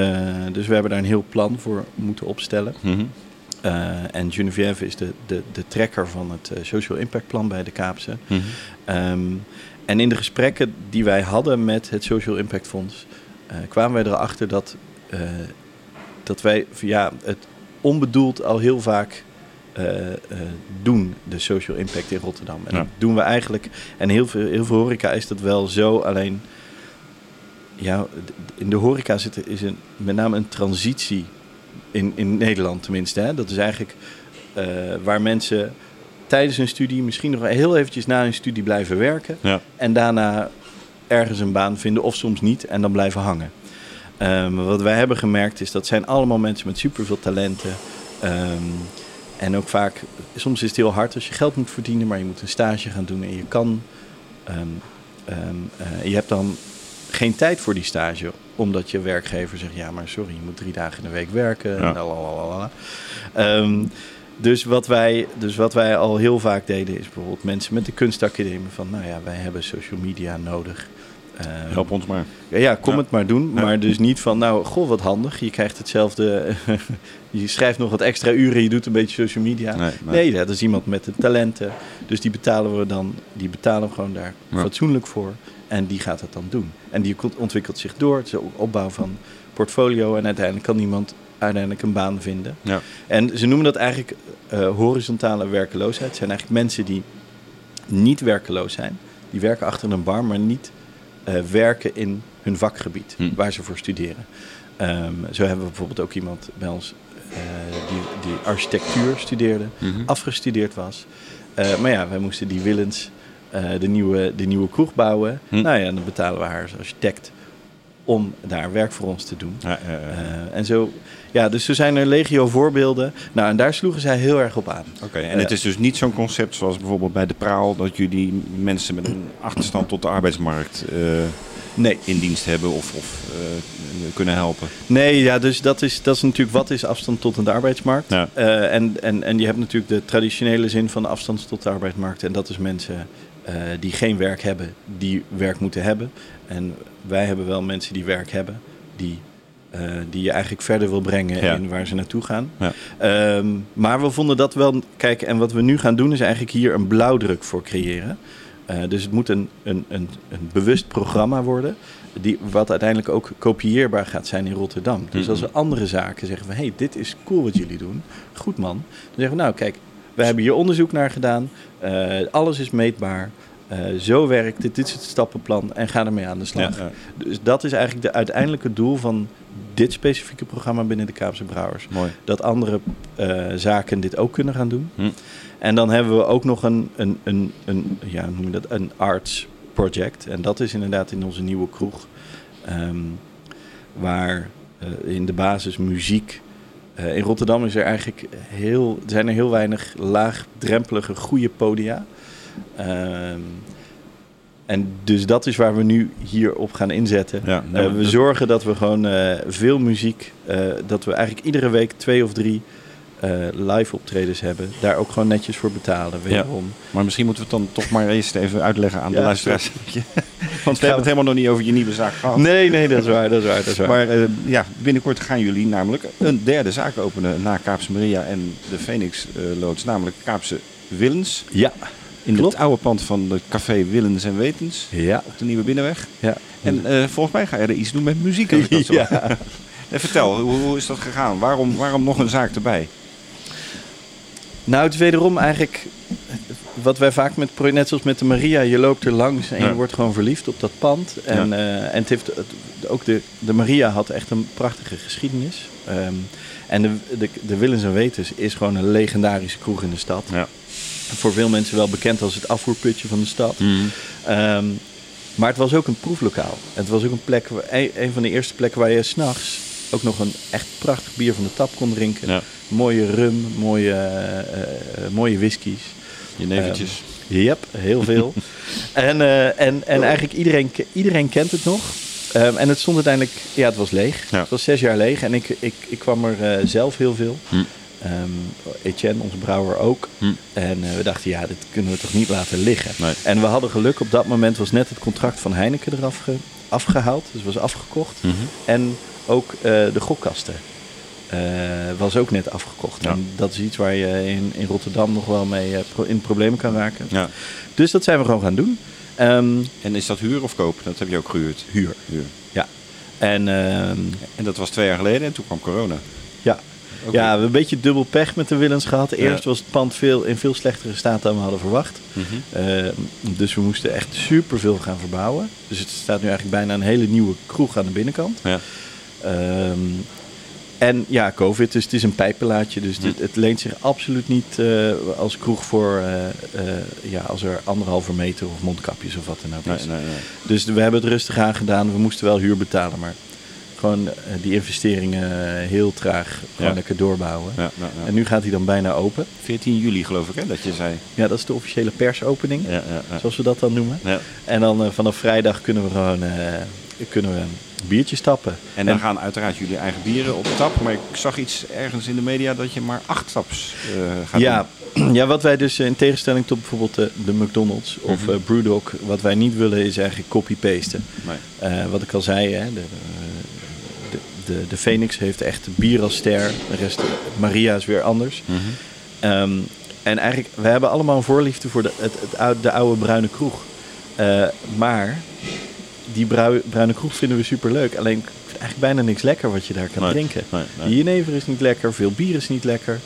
dus we hebben daar een heel plan voor moeten opstellen. Eh, en Geneviève is de, de, de trekker van het Social Impact Plan bij de Kaapse. Ehm, en in de gesprekken die wij hadden met het Social Impact Fonds, eh, kwamen wij erachter dat, eh, dat wij ja, het onbedoeld al heel vaak eh, doen, de social impact in Rotterdam. En Ja. dat doen we eigenlijk, en heel veel, heel veel horeca is dat wel zo, alleen ja, in de horeca zit er, is een, met name een transitie, in, in Nederland tenminste. Hè? Dat is eigenlijk waar mensen tijdens hun studie, misschien nog heel eventjes na hun studie blijven werken. Ja. En daarna ergens een baan vinden of soms niet en dan blijven hangen. Ehm, wat wij hebben gemerkt is dat zijn allemaal mensen met superveel talenten. Ehm, en ook vaak, soms is het heel hard als je geld moet verdienen, maar je moet een stage gaan doen en je kan. ehm, eh, je hebt dan geen tijd voor die stage, omdat je werkgever zegt: ja, maar sorry, je moet drie dagen in de week werken. Ja. lalalala. Dus, wat wij, dus wat wij al heel vaak deden, is bijvoorbeeld mensen met de kunstacademie van: nou ja, wij hebben social media nodig. Ehm, Help ons maar. ja, ja, kom Ja. het maar doen. Ja. Maar dus niet van, nou, goh, wat handig. Je krijgt hetzelfde. je schrijft nog wat extra uren, je doet een beetje social media. Nee, Nee, nee. dat is iemand met de talenten. Dus die betalen we dan, die betalen we gewoon daar Ja. fatsoenlijk voor. En die gaat het dan doen. En die ont- ontwikkelt zich door. Het is ook opbouw van portfolio. En uiteindelijk kan iemand uiteindelijk een baan vinden. Ja. En ze noemen dat eigenlijk eh, horizontale werkeloosheid. Het zijn eigenlijk mensen die niet werkeloos zijn. Die werken achter een bar, maar niet eh, werken in hun vakgebied Hm. waar ze voor studeren. Ehm, zo hebben we bijvoorbeeld ook iemand bij ons eh, die, die architectuur studeerde, Mhm. afgestudeerd was. Maar ja, wij moesten die Willens, de, nieuwe, de nieuwe kroeg bouwen. Hm. Nou ja, dan betalen we haar als architect om daar werk voor ons te doen. Ja, en zo, ja, dus er zijn er legio voorbeelden. Nou, en daar sloegen zij heel erg op aan. Oké, en eh, het is dus niet zo'n concept zoals bijvoorbeeld bij de Praal, dat jullie mensen met een achterstand tot de arbeidsmarkt eh, Nee, in dienst hebben of, of eh, kunnen helpen. Nee, ja, dus dat is, dat is natuurlijk wat is afstand tot de arbeidsmarkt. Ja. Eh, en, en, en je hebt natuurlijk de traditionele zin van de afstand tot de arbeidsmarkt. En dat is mensen eh, die geen werk hebben, die werk moeten hebben. En wij hebben wel mensen die werk hebben, die, eh, die je eigenlijk verder wil brengen Ja. in waar ze naartoe gaan. Ja. Ehm, maar we vonden dat wel. Kijk, en wat we nu gaan doen is eigenlijk hier een blauwdruk voor creëren. Eh, dus het moet een, een, een, een bewust programma worden. Die, wat uiteindelijk ook kopieerbaar gaat zijn in Rotterdam. Dus Mhm. als we andere zaken zeggen van... hé, hey, dit is cool wat jullie doen. Goed man. Dan zeggen we, nou kijk, we hebben hier onderzoek naar gedaan. Eh, alles is meetbaar. Zo werkt dit. Dit is het stappenplan. En ga ermee aan de slag. Ja, ja. Dus dat is eigenlijk de uiteindelijke doel van dit specifieke programma binnen de Kaapse Brouwers. Mooi. Dat andere eh, zaken dit ook kunnen gaan doen. Hm. En dan hebben we ook nog een, een, een, een, ja, noem je dat? een arts project. En dat is inderdaad in onze nieuwe kroeg. ehm, waar eh, in de basis muziek. eh, in Rotterdam is er eigenlijk heel, zijn er heel weinig laagdrempelige goede podia. Ehm, en dus dat is waar we nu hier op gaan inzetten. Ja, Eh, we dat- zorgen dat we gewoon eh, veel muziek, eh, dat we eigenlijk iedere week twee of drie live optredens hebben. Daar ook gewoon netjes voor betalen, wederom. Maar misschien moeten we het dan toch maar eerst even uitleggen aan de Ja, luisteraars. Want we hebben het helemaal nog niet over je nieuwe zaak gehad. Nee, nee, dat is waar, dat is waar, dat is waar. Maar ja, binnenkort gaan jullie namelijk een derde zaak openen na Kaapse Maria en de Phoenix loods, namelijk Kaapse Willens. ja, In Klopt. het oude pand van het café Willens en Wetens ja, op de Nieuwe Binnenweg. ja. En eh, volgens mij ga je er iets doen met muziek. als dat zo- ja. Vertel, hoe, hoe is dat gegaan? Waarom, waarom nog een zaak erbij? Nou, het is wederom eigenlijk wat wij vaak met, pro- net zoals met de Maria, je loopt er langs en Ja. je wordt gewoon verliefd op dat pand. En, Ja. eh, en het heeft, het- ook de, de Maria had echt een prachtige geschiedenis. Ehm, en de, de, de Willens en Wetens is gewoon een legendarische kroeg in de stad. Ja. Voor veel mensen wel bekend als het afvoerputje van de stad. Ehm, maar het was ook een proeflokaal. Het was ook een plek, een, van de eerste plekken waar je s'nachts ook nog een echt prachtig bier van de tap kon drinken. Ja. Mooie rum, mooie, eh, mooie whiskies. Je neventjes. Yep, heel veel. en, eh, en, en eigenlijk iedereen, iedereen kent het nog. Ehm, en het stond uiteindelijk, ja, het was leeg. Ja. Het was zes jaar leeg en ik, ik, ik kwam er zelf heel veel. Hm. Ehm, Etienne, onze brouwer, ook. Hm. En eh, we dachten, ja, dit kunnen we toch niet laten liggen. Nee. En we hadden geluk, op dat moment was net het contract van Heineken eraf ge- afgehaald. Dus was afgekocht. Mhm. En ook eh, de gokkasten eh, was ook net afgekocht. Ja. En dat is iets waar je in, in Rotterdam nog wel mee pro- in problemen kan raken. Ja. Dus dat zijn we gewoon gaan doen. Ehm, En is dat huur of koop? Dat heb je ook gehuurd. huur. Huur. Ja. En ehm, En dat was twee jaar geleden en toen kwam corona. ja. Ja, we hebben een beetje dubbel pech met de Willens gehad. Eerst was het pand veel, in veel slechtere staat dan we hadden verwacht. Mhm. Ehm, dus we moesten echt superveel gaan verbouwen. Dus het staat nu eigenlijk bijna een hele nieuwe kroeg aan de binnenkant. Ja. Ehm, en ja, COVID, dus het is een pijpenlaadje. Dus dit, het leent zich absoluut niet eh, als kroeg voor eh, eh, ja, als er anderhalve meter of mondkapjes of wat dan ook Nee, is. nee, nee. Dus we hebben het rustig aan gedaan. We moesten wel huur betalen, maar gewoon eh, die investeringen heel traag gewoon lekker doorbouwen. En nu gaat hij dan bijna open. 14 juli geloof ik hè, dat je zei. Ja, dat is de officiële persopening, Ja, ja, ja. zoals we dat dan noemen. Ja. En dan eh, vanaf vrijdag kunnen we gewoon eh, kunnen we biertjes tappen. En dan gaan uiteraard jullie eigen bieren op tap. Maar ik zag iets ergens in de media dat je maar acht taps eh, gaat ja, doen. ja, wat wij dus eh, in tegenstelling tot bijvoorbeeld de, de McDonald's of eh, Brewdog, wat wij niet willen is eigenlijk copy-pasten. Nee. Eh, wat ik al zei, hè, de, de, de, Phoenix heeft echt bier als ster. De rest, Maria is weer anders. Mhm. Ehm, en eigenlijk, we hebben allemaal een voorliefde voor de, het, het, oude- de oude bruine kroeg. Eh, maar die brui- bruine kroeg vinden we super leuk. Alleen ik vind eigenlijk bijna niks lekker wat je daar kan Nee, drinken. nee, jenever is niet lekker, veel bier is niet lekker.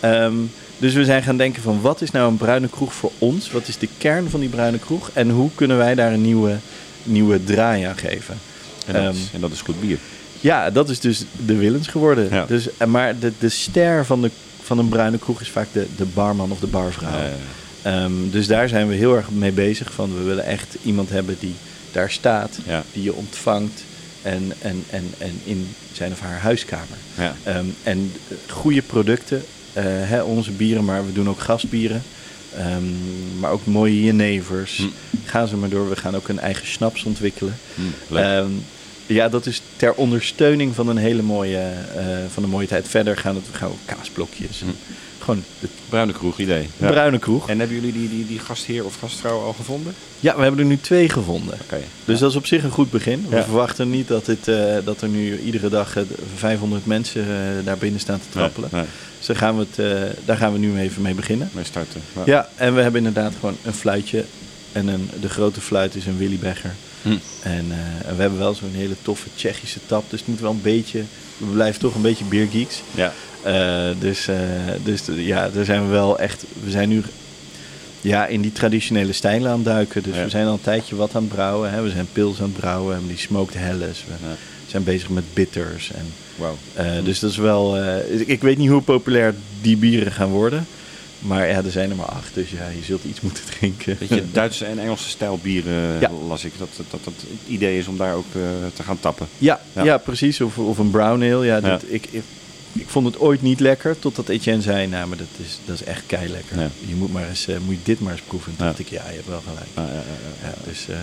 Ehm, dus we zijn gaan denken van wat is nou een bruine kroeg voor ons? Wat is de kern van die bruine kroeg? En hoe kunnen wij daar een nieuwe, nieuwe draai aan geven? En, dat Ehm, is, en dat is goed bier. Ja, dat is dus de Willens geworden. Ja. Dus, en maar de, de ster van, de, van een bruine kroeg is vaak de, de barman of de barvrouw. Eh, Ehm, dus daar zijn we heel erg mee bezig. Van we willen echt iemand hebben die daar staat, die je ontvangt en, en, en, en in zijn of haar huiskamer. Ehm, en goede producten, eh, hè, onze bieren, maar we doen ook gastbieren. Ehm, maar ook mooie jenevers. Hm. Gaan ze maar door. We gaan ook een eigen snaps ontwikkelen. Hm. Ja, dat is ter ondersteuning van een hele mooie, eh, van een mooie tijd. Verder gaan, het, gaan we ook kaasblokjes. Hm. Gewoon de Bruine kroeg idee. Ja. bruine kroeg. En hebben jullie die, die, die gastheer of gastvrouw al gevonden? Ja, we hebben er nu twee gevonden. Oké. Dus dat is op zich een goed begin. We Ja. verwachten niet dat, dit, eh, dat er nu iedere dag eh, 500 mensen eh, daar binnen staan te trappelen. Nee, nee, Dus daar gaan, we het, eh, daar gaan we nu even mee beginnen. mee starten. Ja. Ja, en we hebben inderdaad gewoon een fluitje. En een, de grote fluit is een Willy Becher. Hm. En, en we hebben wel zo'n hele toffe Tsjechische tap. Dus het moet wel een beetje... We blijven toch een beetje biergeeks. Ja. Eh, dus eh, dus ja, daar zijn we wel echt... We zijn nu ja, in die traditionele stijlen aan het duiken. Dus Ja. we zijn al een tijdje wat aan het brouwen. Hè. We zijn pils aan het brouwen. We hebben die smoked helles. We Ja. zijn bezig met bitters. En, eh, dus dat is wel... ik weet niet hoe populair die bieren gaan worden. Maar ja, er zijn er maar acht. Dus ja, je zult iets moeten drinken. Duitse en Engelse stijl bieren Ja. las ik. Dat, dat, dat het idee is om daar ook eh, te gaan tappen. Ja, Ja. ja. precies. Of, of een brown ale. Ja, dat, Ik, ik, ik vond het ooit niet lekker, totdat Etienne zei, nou, maar dat is, dat is echt kei lekker. Je moet, maar eens, eh, moet je dit maar eens proeven. Toen Ja. dacht ik, ja, je hebt wel gelijk. Dus, eh,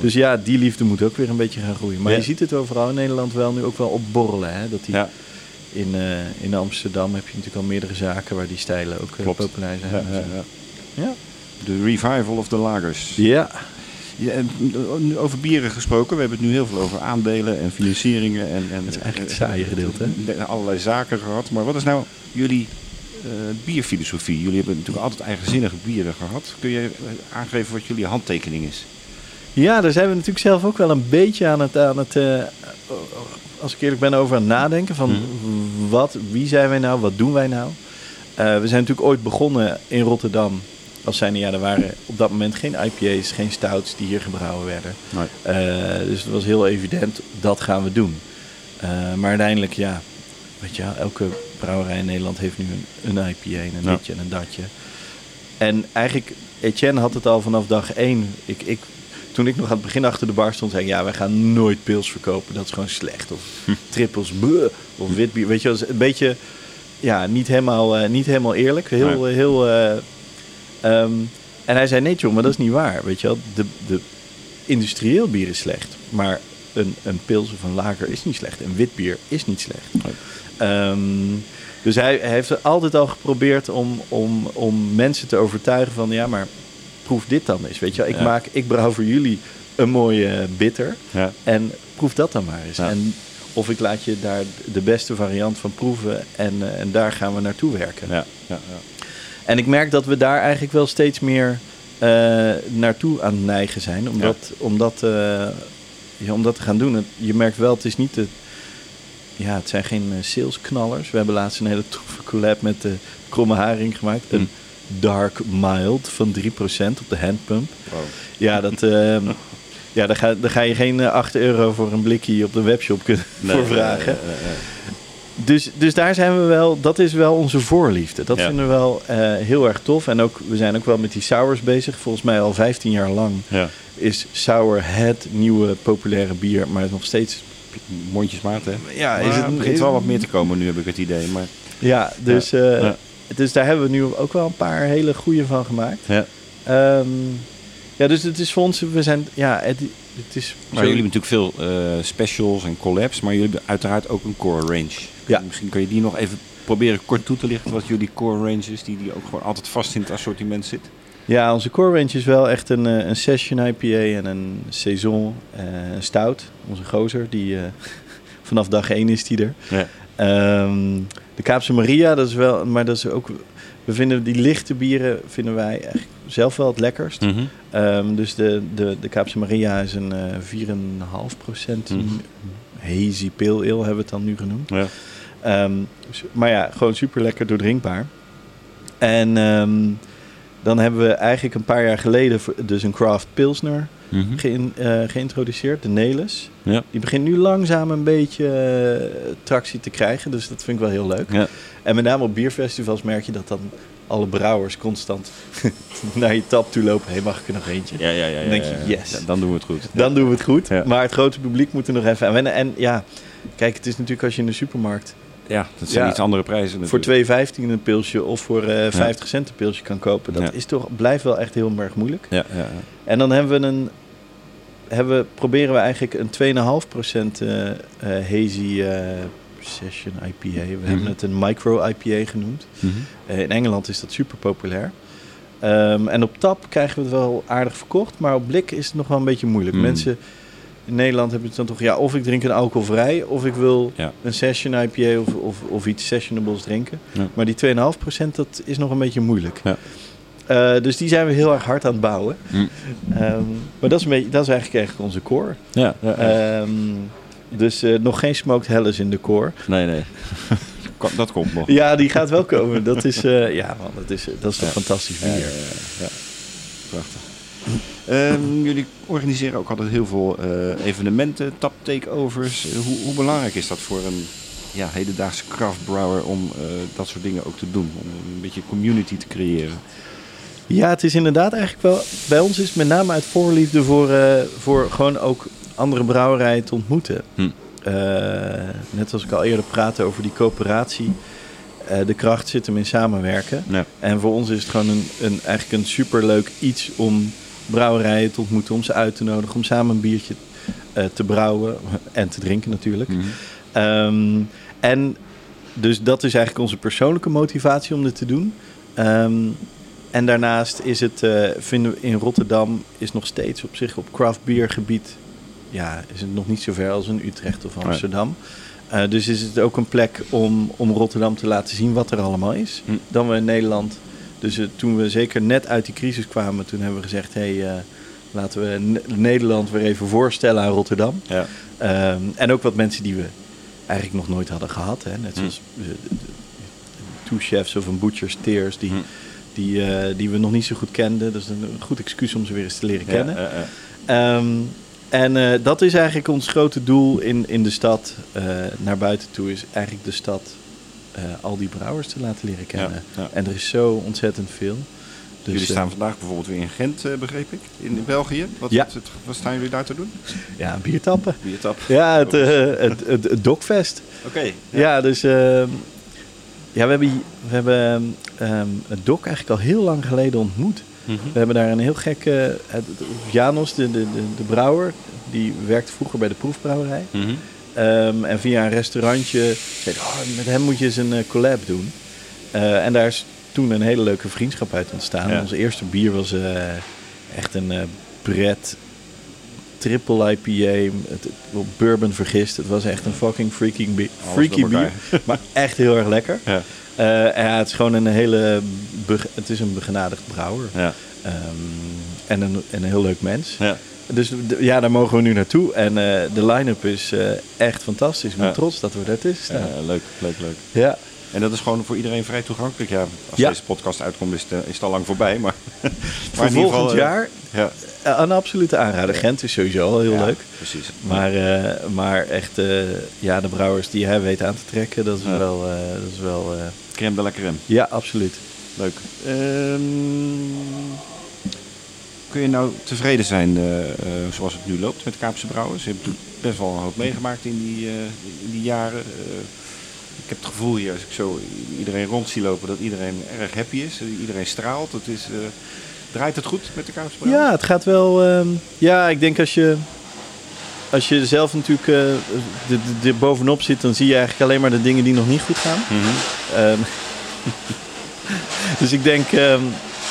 dus ja, die liefde moet ook weer een beetje gaan groeien. Maar je ziet het overal in Nederland wel nu ook wel opborrelen. Hè? Dat die. In, eh, in Amsterdam heb je natuurlijk al meerdere zaken waar die stijlen ook eh, Klopt. populair zijn. Ja, ja, eh, ja. De revival of the lagers. Ja. Ja, en nu over bieren gesproken. We hebben het nu heel veel over aandelen en financieringen. En, en, Dat is eigenlijk het saaie gedeelte, hè? eh, Allerlei zaken gehad. Maar wat is nou jullie eh, bierfilosofie? Jullie hebben natuurlijk altijd eigenzinnige bieren gehad. Kun je eh, aangeven wat jullie handtekening is? Ja, daar zijn we natuurlijk zelf ook wel een beetje aan het, aan het eh, als ik eerlijk ben, over aan het nadenken. Van Mhm. Wat, wie zijn wij nou, wat doen wij nou? Eh, we zijn natuurlijk ooit begonnen in Rotterdam. Als zijnde, ja, er waren op dat moment geen IPA's, geen stouts die hier gebrouwen werden. Nee. Eh, dus het was heel evident, dat gaan we doen. Eh, maar uiteindelijk, ja, weet je, elke brouwerij in Nederland heeft nu een, een IPA en een Ja. ditje en een datje. En eigenlijk, Etienne had het al vanaf dag één. Ik, ik, toen ik nog aan het begin achter de bar stond, zei ik, ja, wij gaan nooit pils verkopen. Dat is gewoon slecht. Of trippels, bleh, of wit bier. Weet je, dat is een beetje, ja, niet helemaal, eh, niet helemaal eerlijk. Heel, Nee. heel... eh, ehm, en hij zei, nee joh, maar dat is niet waar. Weet je wel, de, de industrieel bier is slecht. Maar een, een pils of een lager is niet slecht. Een wit bier is niet slecht. Nee. Ehm, dus hij, hij heeft altijd al geprobeerd om, om, om mensen te overtuigen van... ja, maar proef dit dan eens. Weet je. Ik, maak, ik brouw voor jullie een mooie bitter. Ja. En proef dat dan maar eens. En of ik laat je daar de beste variant van proeven... en, eh, en daar gaan we naartoe werken. Ja, ja, ja. En ik merk dat we daar eigenlijk wel steeds meer eh, naartoe aan het neigen zijn. Om, Ja. dat, om, dat, eh, te gaan doen. Het- Je merkt wel, het is niet de... Ja, het zijn geen eh, salesknallers. We hebben laatst een hele toffe collab met de Kromme Haring gemaakt. Een. Dark Mild van 3% op de handpump. Wow. Ja, dat... eh, ja, daar ga, daar ga je geen eh, 8 euro voor een blikje op de webshop kunnen Nee, voor vragen. eh, eh, eh. Dus, dus daar zijn we wel, dat is wel onze voorliefde. Dat Ja. vinden we wel eh, heel erg tof. En ook, we zijn ook wel met die sours bezig. Volgens mij al 15 jaar lang Ja. is sour het nieuwe populaire bier. Maar nog steeds mondjesmaat, hè? Ja, Maar is het het begint wel wat meer te komen nu, heb ik het idee. Maar Ja, dus, Ja, eh, ja. Dus daar hebben we nu ook wel een paar hele goede van gemaakt. ja. Ehm, ja, dus het is voor ons, we zijn, ja, het, het is... Maar jullie hebben natuurlijk veel eh, specials en collabs, maar jullie hebben uiteraard ook een core range. Ja. Misschien kan je die nog even proberen kort toe te lichten wat jullie core range is, die, die ook gewoon altijd vast in het assortiment zit. Ja, onze core range is wel echt een, eh, een session IPA en een saison, eh, een stout. Onze gozer, die vanaf dag 1 is die er. Ja. Ehm, de Kaapse Maria, dat is wel, maar dat is ook. We vinden die lichte bieren vinden wij eigenlijk zelf wel het lekkerst. Mhm. Ehm, dus de, de, de Kaapse Maria is een eh 4,5 procent Mhm. hazy pale ale hebben we het dan nu genoemd. Ja. Ehm, maar ja, gewoon super lekker doordrinkbaar. En dan hebben we eigenlijk een paar jaar geleden dus een craft pilsner Mhm. geïn- eh, geïntroduceerd, de Nelis. Ja. Die begint nu langzaam een beetje eh, tractie te krijgen, dus dat vind ik wel heel leuk. Ja. En met name op bierfestivals merk je dat dan alle brouwers constant naar je tap toe lopen. Hé, hey, mag ik er nog eentje? Ja, ja, ja, Dan denk je, yes. Ja, dan doen we het goed. Dan doen we het goed. Maar het grote publiek moet er nog even aan wennen. En ja, kijk, het is natuurlijk als je in de supermarkt Ja, dat zijn Ja. iets andere prijzen voor natuurlijk. 2,15 een pilsje of voor eh 50 cent een pilsje kan kopen. Dat Ja. is toch, blijft wel echt heel erg moeilijk. Ja. En dan hebben we een, hebben, we- proberen we eigenlijk een 2,5% eh eh hazy eh, session IPA. We Mhm. hebben het een micro IPA genoemd. Mhm. Eh, in Engeland is dat super populair. Ehm, en op tap krijgen we het wel aardig verkocht, maar op blik is het nog wel een beetje moeilijk. Mm. Mensen in Nederland hebben het dan toch, ja, of ik drink een alcoholvrij, of ik wil Ja. een session IPA of, of, of iets sessionables drinken. Ja. Maar die 2,5% dat is nog een beetje moeilijk. Ja. Eh, dus die zijn we heel erg hard aan het bouwen. Mm. Ehm, maar dat is, een beetje, dat is eigenlijk, eigenlijk onze core. Ja. Ehm, dus eh, nog geen smoked helles in de core. nee, nee. Dat komt nog. Ja, die gaat wel komen. Dat is, eh, ja, man, dat is, dat is toch fantastisch bier. ja, ja, ja. Prachtig. Ehm, jullie organiseren ook altijd heel veel eh, evenementen, tap takeovers. Eh, hoe, hoe belangrijk is dat voor een ja, hedendaagse craft brewer om eh, dat soort dingen ook te doen? Om een beetje community te creëren. Ja, het is inderdaad eigenlijk wel. Bij ons is het met name uit voorliefde voor, eh, voor gewoon ook andere brouwerijen te ontmoeten. Hm. Eh, net als ik al eerder praatte over die coöperatie. Eh, de kracht zit hem in samenwerken. Ja. En voor ons is het gewoon een, een, eigenlijk een superleuk iets om brouwerijen te ontmoeten, om ze uit te nodigen, om samen een biertje eh, te brouwen en te drinken natuurlijk. Mhm. Ehm, en dus dat is eigenlijk onze persoonlijke motivatie om dit te doen. Ehm, en daarnaast is het, eh, vinden we in Rotterdam, is nog steeds op zich op craft beer gebied, ja, is het nog niet zo ver als in Utrecht of Amsterdam. Eh, dus is het ook een plek om, om Rotterdam te laten zien wat er allemaal is. Hm. Dan we in Nederland. Dus eh, toen we zeker net uit die crisis kwamen, toen hebben we gezegd: hé, hey, eh, laten we Ne- Nederland weer even voorstellen aan Rotterdam. Ja. Ehm, en ook wat mensen die we eigenlijk nog nooit hadden gehad. Hè? Net Hm. zoals two chefs of een butcher's tears die, Hm. die, die we nog niet zo goed kenden. Dus een een goed excuus om ze weer eens te leren kennen. Ja. Ehm, en dat is eigenlijk ons grote doel in, in de stad. naar buiten toe is eigenlijk de stad eh, al die brouwers te laten leren kennen. Ja, ja. En er is zo ontzettend veel. Dus, jullie eh, staan vandaag bijvoorbeeld weer in Gent, eh, begreep ik, in België. Wat, Ja. wat, wat staan jullie daar te doen? ja, biertappen. Biertap. Ja, het, eh, het, het, het Dokfest. Oké. Ja, dus ehm, ja, we hebben, we hebben ehm, het Dok eigenlijk al heel lang geleden ontmoet. Mhm. We hebben daar een heel gekke... het- het- Janos, de, de, de, de brouwer, die werkte vroeger bij de proefbrouwerij. Mhm. Ehm, en via een restaurantje zei oh, met hem moet je eens een eh, collab doen. Eh, en daar is toen een hele leuke vriendschap uit ontstaan. Ja. Ons eerste bier was eh, echt een eh Brett triple IPA, het, bourbon vergist. Het was echt een fucking freaking bier, freaky bier, maar echt heel erg lekker. Ja. Het is gewoon een hele, het is een begenadigd brouwer. Ja. Ehm, en, een, en een heel leuk mens. Ja. Dus ja, daar mogen we nu naartoe. En eh, de line-up is eh, echt fantastisch. Ik ben Ja. trots dat we daartussen staan. Ja, leuk, leuk, leuk. Ja. En dat is gewoon voor iedereen vrij toegankelijk. Ja, als Ja. deze podcast uitkomt is het, eh, is het al lang voorbij. Maar, maar Voor in ieder volgend geval, jaar Ja, een absolute aanrader. Gent is sowieso al heel leuk. Precies. Maar, maar echt, ja, de brouwers die hij weet aan te trekken, dat is wel... dat is wel Crème de la crème. ja, absoluut. Leuk. Ehm, kun je nou tevreden zijn eh, eh, zoals het nu loopt met Kaapse Brouwers? Je hebt best wel een hoop meegemaakt in die, eh, in die jaren. Ik heb het gevoel hier, als ik zo iedereen rond zie lopen, dat iedereen erg happy is. Iedereen straalt. Het is, draait het goed met de Kaapse Brouwers? Ja, het gaat wel. ehm, ja, ik denk als je. Als je zelf natuurlijk de, de, de bovenop zit, dan zie je eigenlijk alleen maar de dingen die nog niet goed gaan. Mhm. Ehm, dus ik denk. ehm,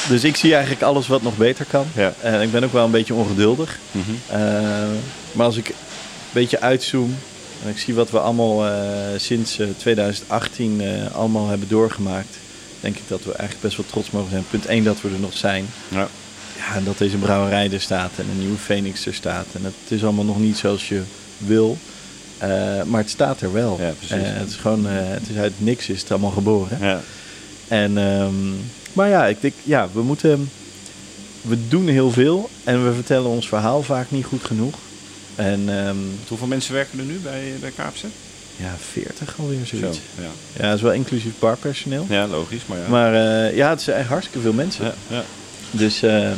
dus ik zie eigenlijk alles wat nog beter kan. Ja. En ik ben ook wel een beetje ongeduldig. Mhm. Eh, maar als ik een beetje uitzoom en ik zie wat we allemaal eh, sinds eh, 2018 eh, allemaal hebben doorgemaakt, denk ik dat we eigenlijk best wel trots mogen zijn. Punt 1 dat we er nog zijn. Ja. Ja, en dat deze brouwerij er staat en een nieuwe Phoenix er staat. En het is allemaal nog niet zoals je wil. maar het staat er wel. Ja, precies. Het is gewoon, het is uit niks is het allemaal geboren. Ja. En, ehm, maar ja, ik denk, ja, we moeten, we doen heel veel en we vertellen ons verhaal vaak niet goed genoeg. En ehm, Hoeveel mensen werken er nu bij, bij Kaapse? ja, 40 alweer zoiets. Zo, ja. Ja, dat is wel inclusief barpersoneel. ja, logisch. Maar ja. Maar eh, ja, het zijn echt hartstikke veel mensen. ja, ja. Dus eh,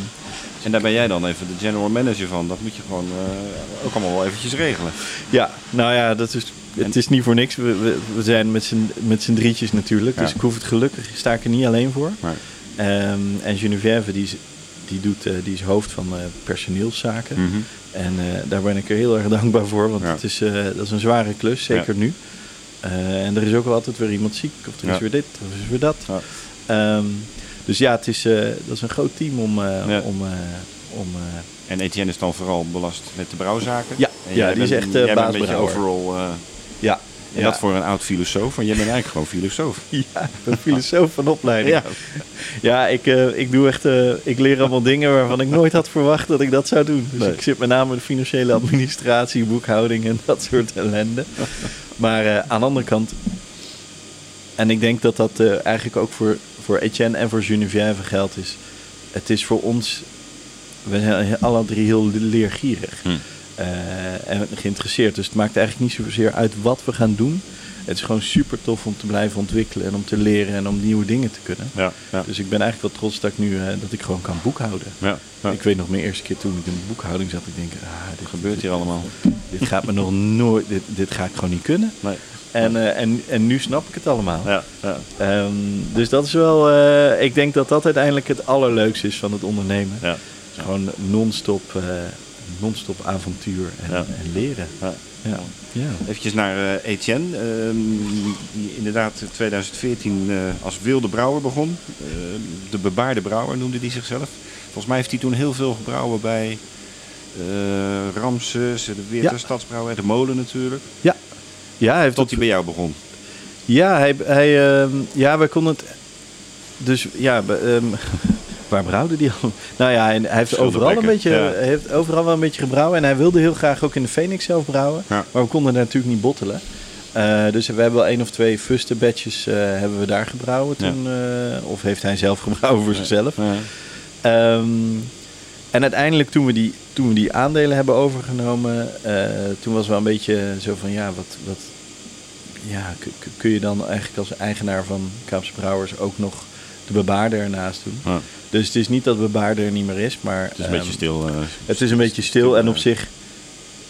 En daar ben jij dan even de general manager van. Dat moet je gewoon eh, ook allemaal wel eventjes regelen. ja, nou ja, dat is, het is niet voor niks. We, we, we zijn met z'n, drietjes natuurlijk. Ja. Dus ik hoef het gelukkig, sta ik er niet alleen voor. Ehm, en Geneviève, die is, die, doet, eh, die is hoofd van eh, personeelszaken. Mhm. En eh, daar ben ik er heel erg dankbaar voor, want Ja. het is, dat is een zware klus, zeker nu. En er is ook wel altijd weer iemand ziek, of er is weer dit, of er is weer dat. Ehm, dus ja, het is, dat is een groot team om... om, om En Etienne is dan vooral belast met de brouwzaken. Ja, ja, die is echt, beetje baasbrouwer. overal. eh, ja, en ja. dat voor een oud filosoof. Want jij bent eigenlijk gewoon filosoof. Ja, ben filosoof van opleiding. Ja. Ja, ik, eh, ik doe echt, eh, ik leer allemaal dingen waarvan ik nooit had verwacht dat ik dat zou doen. Dus Nee. ik zit met name in de financiële administratie, boekhouding en dat soort ellende. Maar eh, aan de andere kant, en ik denk dat dat eigenlijk ook voor, voor Etienne en voor Geneviève geldt is. Het is voor ons, we zijn alle drie heel leergierig Hm. Eh, en geïnteresseerd. Dus het maakt eigenlijk niet zozeer uit wat we gaan doen. Het is gewoon super tof om te blijven ontwikkelen en om te leren en om nieuwe dingen te kunnen. Ja, ja. Dus ik ben eigenlijk wel trots dat ik nu eh, dat ik gewoon kan boekhouden. ja. Ik weet nog mijn eerste keer toen ik in de boekhouding zat, ik denk, ah, dit Wat gebeurt hier allemaal? Dit gaat me nog nooit, dit, dit ga ik gewoon niet kunnen. Nee. En, eh, en, en nu snap ik het allemaal. Ja, ja. Ehm, dus dat is wel, ik denk dat dat uiteindelijk het allerleukste is van het ondernemen. ja. Gewoon non-stop, non-stop avontuur en, Ja. en leren. ja. Ja. ja. Eventjes naar eh, Etienne, ehm, die inderdaad in 2014 eh, als wilde brouwer begon. Eh, de bebaarde brouwer noemde hij zichzelf. Volgens mij heeft hij toen heel veel gebrouwen bij eh Ramses, de Weerter Ja. Stadsbrouwer, de molen natuurlijk. Ja. Ja, hij heeft Tot op- hij bij jou begon. Ja, hij, hij, ehm, ja, wij konden het. Dus ja, ehm, waar brouwde die al? Nou ja, en hij heeft overal een beetje, ja. heeft overal wel een beetje gebrouwen. En hij wilde heel graag ook in de Phoenix zelf brouwen. Ja. Maar we konden natuurlijk niet bottelen. Eh, dus we hebben wel één of twee fuste batches eh, hebben we daar gebrouwen Ja. toen. eh, of heeft hij zelf gebrouwen voor zichzelf. Ja. Ehm, en uiteindelijk toen we die, toen we die aandelen hebben overgenomen, toen was wel een beetje zo van ja, wat, wat ja, kun je dan eigenlijk als eigenaar van Kaapse Brouwers ook nog de bebaarder ernaast doen? Ja. Dus het is niet dat bebaarder er niet meer is, maar Het is een ehm, beetje stil. eh, het is een beetje stil en op eh, zich,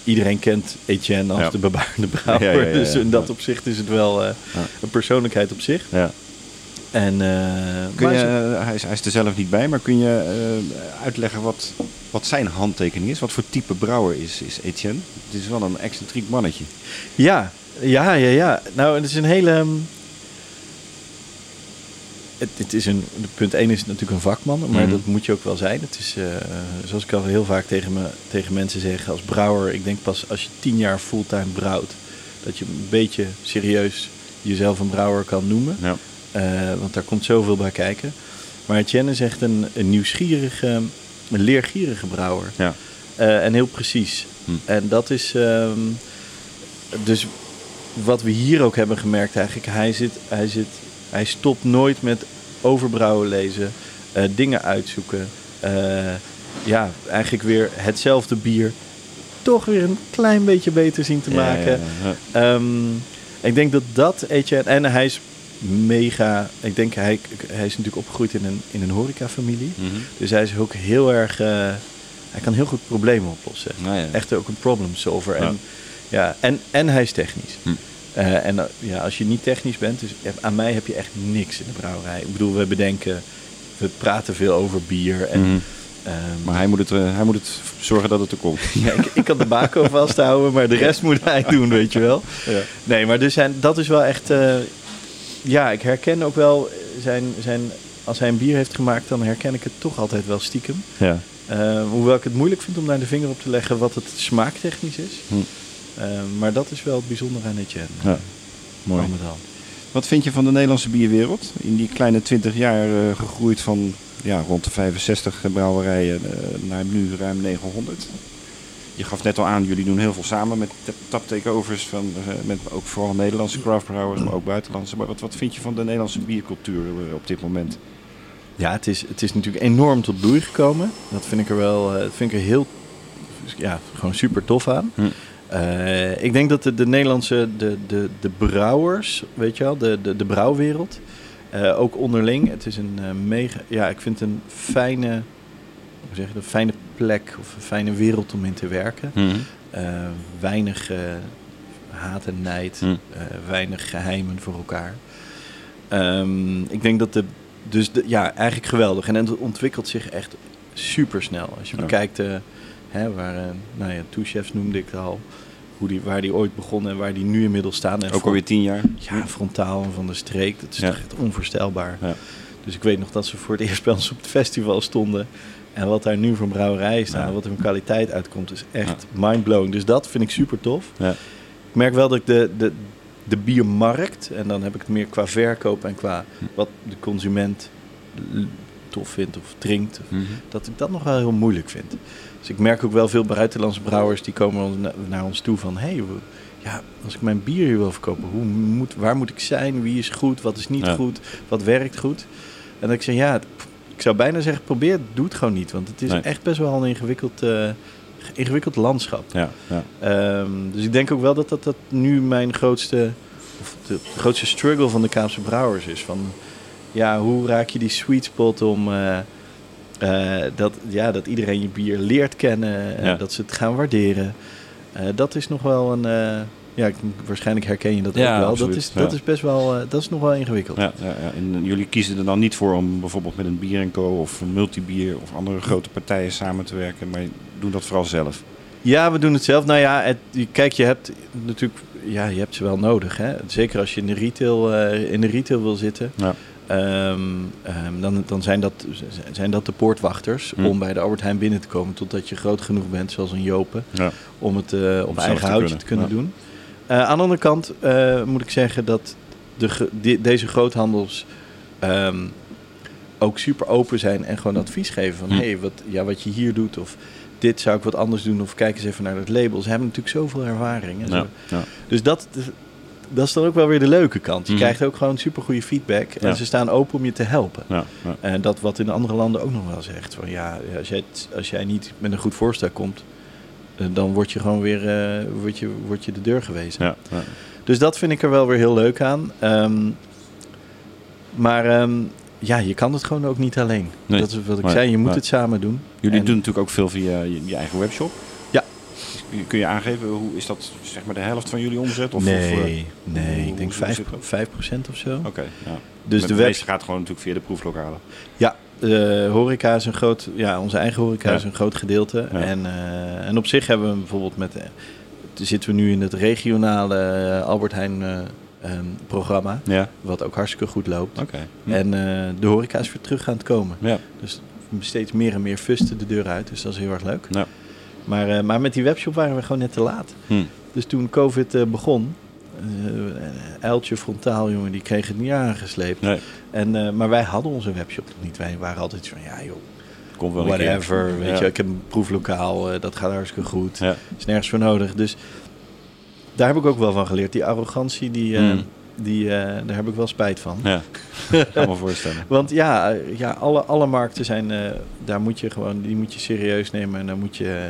iedereen kent Etienne als Ja. de bebaarde brouwer. Ja, ja, ja, ja. Dus in dat opzicht is het wel eh, Ja. een persoonlijkheid op zich. Ja. En, eh, Kun je, hij, is, hij is er zelf niet bij, maar kun je eh, uitleggen wat, wat zijn handtekening is? Wat voor type brouwer is, is Etienne? Het is wel een excentriek mannetje. Ja, ja, ja, ja. Nou, het is een hele. ehm, Het, het is een, de punt 1 is natuurlijk een vakman, maar Mhm. dat moet je ook wel zijn. Het is, eh, zoals ik al heel vaak tegen, me, tegen mensen zeg, als brouwer, ik denk pas als je tien jaar fulltime brouwt, dat je een beetje serieus jezelf een brouwer kan noemen. Ja. Eh, want daar komt zoveel bij kijken. Maar Etienne is echt een, een nieuwsgierige, een leergierige brouwer. Ja. Eh, en heel precies. Hm. En dat is ehm, dus wat we hier ook hebben gemerkt eigenlijk. Hij, zit, hij, zit, hij stopt nooit met overbrouwen lezen, eh, dingen uitzoeken. Eh, ja, eigenlijk weer hetzelfde bier. Toch weer een klein beetje beter zien te maken. ja, ja, ja. Ehm, ik denk dat dat, Etienne, en hij is mega... Ik denk, hij, hij is natuurlijk opgegroeid in een, in een horecafamilie. Mhm. Dus hij is ook heel erg... eh, hij kan heel goed problemen oplossen. Nou. Echt ook een problem solver. En, ja, en, en hij is technisch. Hm. Eh, en eh, ja, als je niet technisch bent, dus aan mij heb je echt niks in de brouwerij. Ik bedoel, we bedenken, we praten veel over bier. En, Mhm. ehm, Maar hij moet, het, eh, hij moet het zorgen dat het er komt. ja, ik, ik kan de bako vasthouden, maar de rest moet hij doen, weet je wel. Ja. Nee, maar dus zijn, dat is wel echt... ja, ik herken ook wel zijn, zijn... Als hij een bier heeft gemaakt, dan herken ik het toch altijd wel stiekem. Ja. Hoewel ik het moeilijk vind om daar de vinger op te leggen wat het smaaktechnisch is. Hm. Eh, maar dat is wel het bijzondere aan Etienne. Ja. Mooi. Al met al. Wat vind je van de Nederlandse bierwereld? In die kleine 20 jaar eh, gegroeid van ja, rond de 65 brouwerijen eh, naar nu ruim 900. Je gaf net al aan, jullie doen heel veel samen met tap- takeovers van eh, met ook vooral Nederlandse craftbrouwers, maar ook buitenlandse. Maar wat, wat vind je van de Nederlandse biercultuur op dit moment? Ja, het is, het is natuurlijk enorm tot bloei gekomen. Dat vind ik er wel eh, dat vind ik er heel, ja, gewoon super tof aan. Hm. Eh, ik denk dat de, de Nederlandse, de, de, de brouwers, weet je wel, de, de, de brouwwereld, eh, ook onderling. Het is een eh, mega, ja, ik vind het een fijne, hoe zeg je dat, fijne plek of een fijne wereld om in te werken. Eh, weinig haat en nijd, Hm. eh, weinig geheimen voor elkaar. Ehm, ik denk dat de, dus de, ja, eigenlijk geweldig. En het ontwikkelt zich echt super snel. Als je Ja. bekijkt, hè, waar, eh, nou ja, Two Chefs noemde ik al, hoe die, waar die ooit begonnen en waar die nu inmiddels staan. En Ook alweer 10 jaar. ja, frontaal en van de streek. Dat is Ja. echt onvoorstelbaar. Ja. Dus ik weet nog dat ze voor het eerst bij ons op het festival stonden. En wat daar nu voor brouwerijen staan, Ja. wat er van kwaliteit uitkomt, is echt mindblowing. Dus dat vind ik super tof. Ja. Ik merk wel dat ik de, de, de biermarkt, en dan heb ik het meer qua verkoop en qua Hm. wat de consument tof vindt of drinkt, Mhm. dat ik dat nog wel heel moeilijk vind. Dus ik merk ook wel veel buitenlandse brouwers die komen naar ons toe van... hey, ja, als ik mijn bier hier wil verkopen, hoe moet, waar moet ik zijn? Wie is goed? Wat is niet Ja. goed? Wat werkt goed? En dat ik zeg, ja, ik zou bijna zeggen, probeer het, doe het gewoon niet. Want het is Nee. echt best wel een ingewikkeld, eh, ingewikkeld landschap. Ja, ja. Ehm, dus ik denk ook wel dat dat, dat nu mijn grootste, of de grootste struggle van de Kaapse brouwers is. Van, ja, hoe raak je die sweet spot om eh, eh, dat, ja, dat iedereen je bier leert kennen, eh, Ja. dat ze het gaan waarderen. Eh, dat is nog wel een, ja, waarschijnlijk herken je dat Ja, ook wel. absoluut, Dat is, ja. dat is best wel, dat is nog wel ingewikkeld. Ja, ja, ja. En jullie kiezen er dan niet voor om bijvoorbeeld met een Bier Co of een Multibier of andere grote partijen samen te werken, maar doen dat vooral zelf. Ja, we doen het zelf. Nou ja, het, kijk, je hebt natuurlijk, ja, je hebt ze wel nodig. Hè? Zeker als je in de retail, in de retail wil zitten. Ja. Ehm, ehm, dan, dan zijn, dat, zijn dat de poortwachters Hm. om bij de Albert Heijn binnen te komen totdat je groot genoeg bent, zoals een Jopen, Ja. om het eh, op zelf eigen te houtje kunnen, te kunnen ja. doen. Eh, aan de andere kant eh, moet ik zeggen dat de, deze groothandels ehm, ook super open zijn en gewoon advies geven van Hm. hey, wat, ja, wat je hier doet of dit zou ik wat anders doen of kijk eens even naar het label. Ze hebben natuurlijk zoveel ervaring. En zo. Dus dat, dat is dan ook wel weer de leuke kant. Je Mhm. krijgt ook gewoon super goede feedback en Ja. ze staan open om je te helpen. Ja, ja. En dat wat in andere landen ook nog wel zegt. Van ja, als jij, als jij niet met een goed voorstel komt, eh, dan word je gewoon weer eh, word je, word je de deur gewezen. Dus dat vind ik er wel weer heel leuk aan. Ehm, maar ehm, ja, je kan het gewoon ook niet alleen. Nee. Dat is wat ik Nee, zei, je moet nee. het samen doen. Jullie En- doen natuurlijk ook veel via je, je eigen webshop. Kun je aangeven, hoe is dat zeg maar de helft van jullie omzet? Of, nee, of, eh, nee, hoe- ik denk hoe 5, zit dat? 5% of zo. Oké, ja. Dus de de gaat gewoon natuurlijk via de proeflokalen. Ja, de horeca is een groot, ja, onze eigen horeca Ja. is een groot gedeelte. Ja. En, eh, en op zich hebben we bijvoorbeeld met, eh, zitten we nu in het regionale eh, Albert Heijn eh, ehm, programma, Ja, wat ook hartstikke goed loopt. oké. Hm. En eh, de horeca is weer terug aan het komen. Ja, Dus steeds meer en meer fusten de deur uit, dus dat is heel erg leuk. ja. Maar, eh, maar met die webshop waren we gewoon net te laat. Hm. Dus toen COVID eh, begon, eh uiltje frontaal, jongen, die kreeg het niet aangesleept. Nee, En, maar wij hadden onze webshop nog niet. Wij waren altijd van, ja joh, komt wel een keer. whatever. Weet Ja. je, ik heb een proeflokaal, dat gaat hartstikke goed. Ja. is nergens voor nodig. Dus daar heb ik ook wel van geleerd. Die arrogantie, die, Mm. die, daar heb ik wel spijt van. Ja, kan me voorstellen. Want ja, ja alle, alle markten zijn, daar moet je gewoon, die moet je serieus nemen en daar moet je,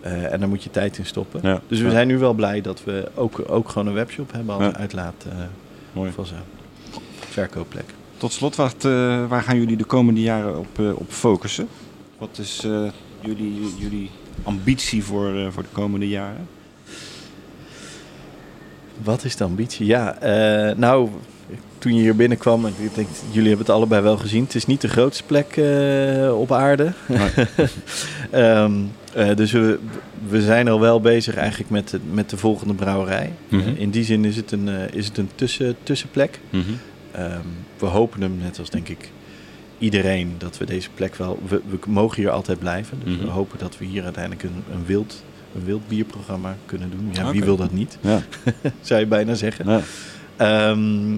eh, en daar moet je tijd in stoppen. Ja. Dus we Ja. zijn nu wel blij dat we ook, ook gewoon een webshop hebben als Ja. uitlaat. eh, Mooi. van verkoopplek. Tot slot, wat, eh, waar gaan jullie de komende jaren op, op focussen? Wat is jullie, jullie ambitie voor, voor de komende jaren? Wat is de ambitie? Ja, nou, toen je hier binnenkwam, en ik denk, jullie hebben het allebei wel gezien. Het is niet de grootste plek eh, op aarde. Ehm, eh, dus we, we zijn al wel bezig eigenlijk met de, met de volgende brouwerij. Mhm. Eh, in die zin is het een, is het een tussen, tussenplek. Ehm, we hopen hem, net als denk ik iedereen, dat we deze plek wel... We, we mogen hier altijd blijven. Dus Mhm. we hopen dat we hier uiteindelijk een, een, wild, een wild bierprogramma kunnen doen. Ja, wie wil dat niet, Ja. zou je bijna zeggen. Ja. Ehm,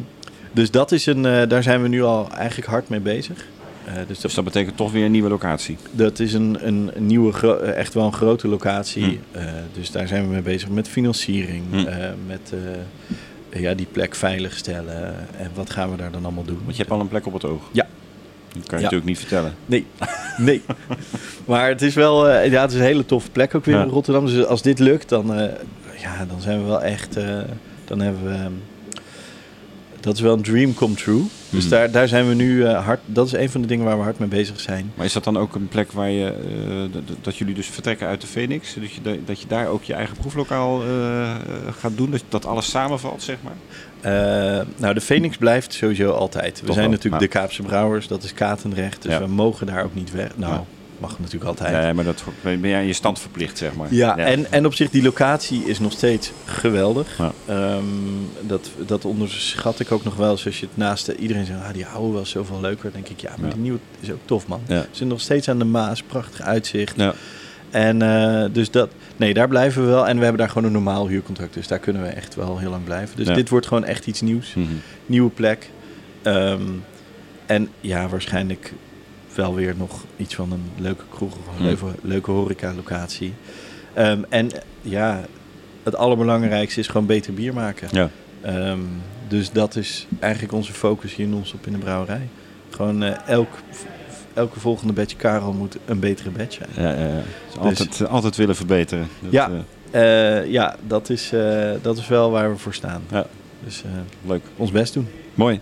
dus dat is een, eh, daar zijn we nu al eigenlijk hard mee bezig. Eh, dus Dus dat, betekent toch weer een nieuwe locatie. dat is een, een nieuwe, eh, echt wel een grote locatie. Hm. Eh, dus daar zijn we mee bezig met financiering, Hm. eh, met ja, die plek veiligstellen. En wat gaan we daar dan allemaal doen? Want je hebt al een plek op het oog. Ja. Dat kan je Ja. natuurlijk niet vertellen. Nee, nee. maar het is wel ja, het is een hele toffe plek ook weer Ja. in Rotterdam. Dus als dit lukt, dan, ja, dan zijn we wel echt... dan hebben we... dat is wel een dream come true. Dus Mhm. daar, daar zijn we nu eh, hard... Dat is een van de dingen waar we hard mee bezig zijn. Maar is dat dan ook een plek waar je, eh, dat jullie dus vertrekken uit de Phoenix? Dat je, da- dat je daar ook je eigen proeflokaal eh, gaat doen? Dat, dat alles samenvalt, zeg maar? Nou, de Phoenix blijft sowieso altijd. We zijn natuurlijk de Kaapse Brouwers. Dat is Katendrecht. Dus Ja. we mogen daar ook niet weg. Nou, Ja. Mag natuurlijk altijd. Nee, maar dat ben je aan je stand verplicht, zeg maar. Ja, En, en op zich, die locatie is nog steeds geweldig. Ja. Ehm, dat, dat onderschat ik ook nog wel. eens als je het naast de, iedereen zegt, ah, die oude was zoveel leuker. Denk ik, ja, maar die nieuwe is ook tof, man. Ja. Ze zijn nog steeds aan de Maas, prachtig uitzicht. Ja. En eh, dus dat, nee, daar blijven we wel. En we hebben daar gewoon een normaal huurcontract. Dus daar kunnen we echt wel heel lang blijven. Dus Ja. dit wordt gewoon echt iets nieuws. Mhm. Nieuwe plek. Ehm, en ja, waarschijnlijk wel weer nog iets van een leuke kroeg of een Hmm. leuke, leuke horeca-locatie. Ehm, en ja, het allerbelangrijkste is gewoon beter bier maken. Ja. Ehm, dus dat is eigenlijk onze focus hier in ons op in de brouwerij. Gewoon eh, elk, elke volgende batch Karel moet een betere batch zijn. Ja, ja, ja. Dus altijd, altijd willen verbeteren. Dat, Ja. eh, Eh, ja, dat is, dat is wel waar we voor staan. Ja. Dus leuk. ons best doen. Mooi.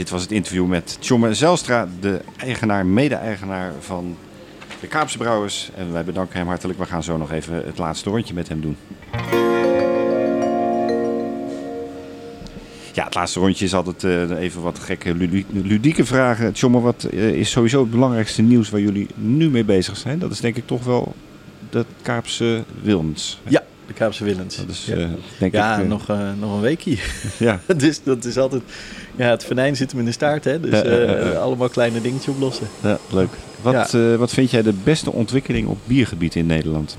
Dit was het interview met Tjomme Zelstra, de eigenaar, mede-eigenaar van de Kaapse Brouwers. En wij bedanken hem hartelijk. We gaan zo nog even het laatste rondje met hem doen. Ja, het laatste rondje is altijd eh, even wat gekke ludi- ludieke vragen. Tjomme, wat eh, is sowieso het belangrijkste nieuws waar jullie nu mee bezig zijn? Dat is denk ik toch wel de Kaapse Wilms. Ja, de Kaapse Willens. Dat is ja, eh, denk ja ik... eh, nog, eh, nog een weekje. ja. dus dat is altijd... Ja, het venijn zit hem in de staart, hè. Dus Ja, eh, allemaal kleine dingetjes oplossen. Ja, leuk. Wat, eh, wat vind jij de beste ontwikkeling op biergebied in Nederland?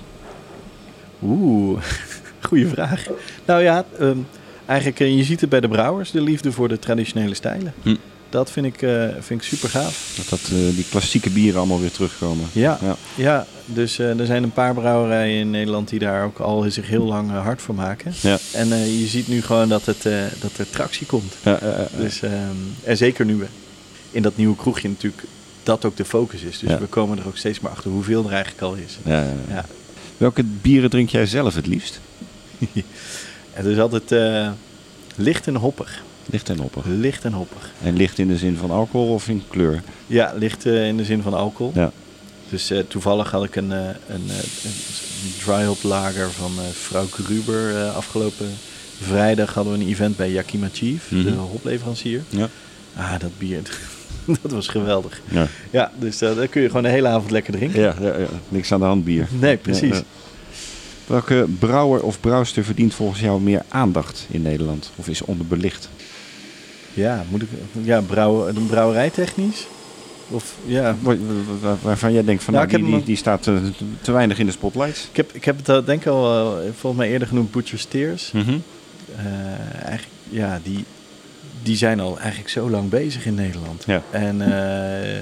Oeh, goede vraag. Nou ja, ehm, eigenlijk, eh, je ziet het bij de brouwers, de liefde voor de traditionele stijlen. Hm. Dat vind ik, eh, vind ik super gaaf. Dat, dat eh, die klassieke bieren allemaal weer terugkomen. Ja, Ja. ja. dus eh, er zijn een paar brouwerijen in Nederland die daar ook al zich heel lang hard voor maken. Ja. En je ziet nu gewoon dat, het, dat er tractie komt. Ja. Dus, ehm, en zeker nu in dat nieuwe kroegje natuurlijk dat ook de focus is. Dus Ja. we komen er ook steeds maar achter hoeveel er eigenlijk al is. Ja. Welke bieren drink jij zelf het liefst? Het is altijd licht en hoppig. Licht en hoppig. Licht en hoppig. En licht in de zin van alcohol of in kleur? Ja, licht eh, in de zin van alcohol. Ja. Dus eh, toevallig had ik een, eh, een, een dry hop lager van vrouw Gruber afgelopen vrijdag hadden we een event bij Yakima Chief, Mhm. de hopleverancier. Ja. Ah, dat bier, dat was geweldig. Ja. Ja, dus uh, daar kun je gewoon de hele avond lekker drinken. Ja, ja, ja. niks aan de hand bier. Nee, precies. Ja. Welke brouwer of brouwster verdient volgens jou meer aandacht in Nederland? Of is onderbelicht? Ja, moet ik, ja brouwer, een brouwerijtechnisch? Of ja, Waar- waar- Waarvan jij denkt van nou, heb die, die, staat te, te weinig in de spotlights. ik heb, ik heb het eh, denk ik al eh, volgens mij eerder genoemd Butcher's Tears. Mhm. Eh, eigenlijk, ja, die, die zijn al eigenlijk zo lang bezig in Nederland. Ja. En eh,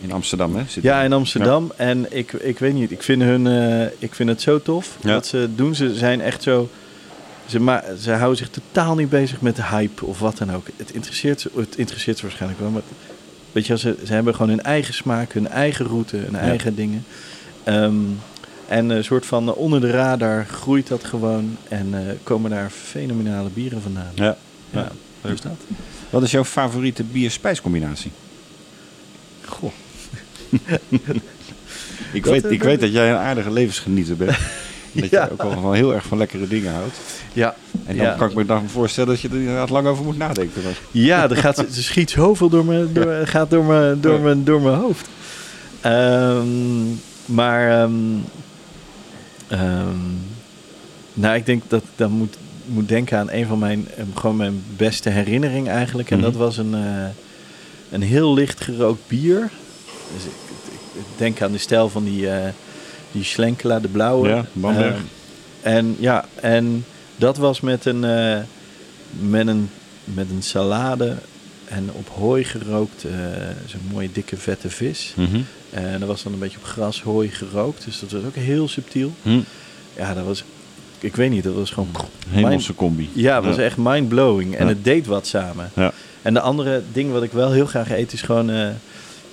In Amsterdam, hè? Zit ja, in Amsterdam. En ik, ik weet niet, ik vind, hun, eh, ik vind het zo tof Ja. wat ze doen. Ze zijn echt zo... Ze, ma ze houden zich totaal niet bezig met de hype of wat dan ook. Het interesseert ze, het interesseert ze waarschijnlijk wel. Maar weet je, ze, ze hebben gewoon hun eigen smaak, hun eigen route, hun eigen dingen. Ehm, en een soort van onder de radar groeit dat gewoon. En eh, komen daar fenomenale bieren vandaan. Ja. Ja, Leuk. dus dat. Wat is jouw favoriete bier-spijscombinatie? Goh. Ik, Dat, weet, eh, ik weet dat jij een aardige levensgenieter bent. dat Ja. je ook wel heel erg van lekkere dingen houdt. Ja, En dan Ja. kan ik me dan voorstellen dat je er inderdaad lang over moet nadenken. Maar- Ja, er, gaat, er schiet zoveel door mijn, door, gaat door mijn, door mijn, door mijn hoofd. Ehm, maar, ehm, ehm, nou, ik denk dat ik dan moet, moet denken aan een van mijn, eh, gewoon mijn beste herinneringen eigenlijk. En Mhm. dat was een, eh, een heel licht gerookt bier. Dus ik, ik, ik denk aan de stijl van die, eh die Schlenkela, de blauwe. Ja, Bamberg. Ehm, en ja, en dat was met een, eh, met een, met een salade en op hooi gerookt, eh, zo'n mooie dikke vette vis. Mhm. En dat was dan een beetje op gras hooi gerookt, dus dat was ook heel subtiel. Hm. Ja, dat was, ik weet niet, dat was gewoon... Hemelse combi. Ja, het was echt mind-blowing. En Ja. het deed wat samen. Ja. En de andere ding wat ik wel heel graag eet is gewoon eh,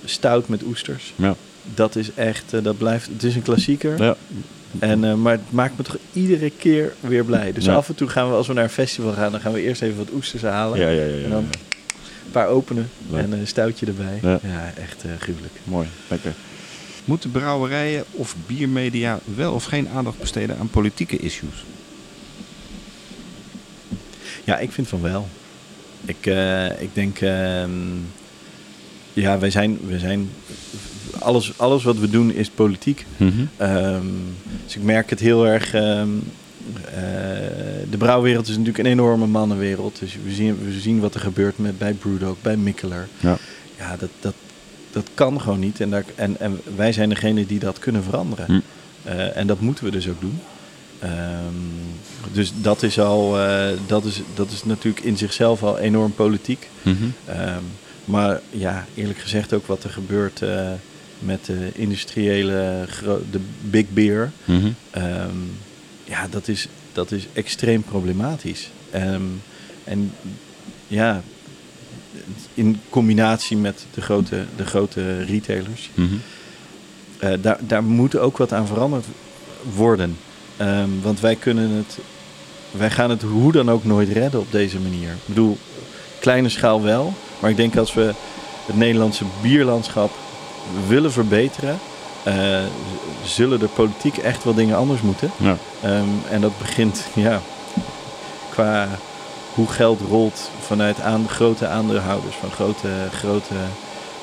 stout met oesters. Ja. Dat is echt, eh, dat blijft, het is een klassieker. Ja. En, eh, maar het maakt me toch iedere keer weer blij. Dus Ja. af en toe gaan we, als we naar een festival gaan, dan gaan we eerst even wat oesters halen. Ja, ja, ja, ja, En dan een paar openen Leuk. en een stoutje erbij. Ja. Ja, echt eh gruwelijk. Mooi, lekker. Moeten brouwerijen of biermedia wel of geen aandacht besteden aan politieke issues? Ja, ik vind van wel. Ik, eh, ik denk, ehm, ja, wij zijn, we zijn, alles, alles wat we doen is politiek. Ehm, dus ik merk het heel erg. ehm, eh, de brouwwereld is natuurlijk een enorme mannenwereld. Dus we zien, we zien wat er gebeurt met, bij Brewdog, bij Mikkeler. Ja. Ja, dat, dat, dat kan gewoon niet. En, daar, en, en wij zijn degene die dat kunnen veranderen. Hm. Eh, en dat moeten we dus ook doen. Ehm, dus dat is al, eh, dat, is, dat is natuurlijk in zichzelf al enorm politiek. Mhm. Ehm, maar ja, eerlijk gezegd ook wat er gebeurt eh, met de industriële, de big beer. Mhm. Ehm, ja, dat is, dat is extreem problematisch. Ehm, en ja, in combinatie met de grote, de grote retailers, Mhm. eh, daar, daar moet ook wat aan veranderd worden. Ehm, want wij kunnen het, wij gaan het hoe dan ook nooit redden op deze manier. Ik bedoel, kleine schaal wel, maar ik denk als we het Nederlandse bierlandschap willen verbeteren, eh, zullen de politiek echt wel dingen anders moeten. Ja. Ehm, en dat begint, ja, qua hoe geld rolt vanuit aan, grote aandeelhouders van grote, grote,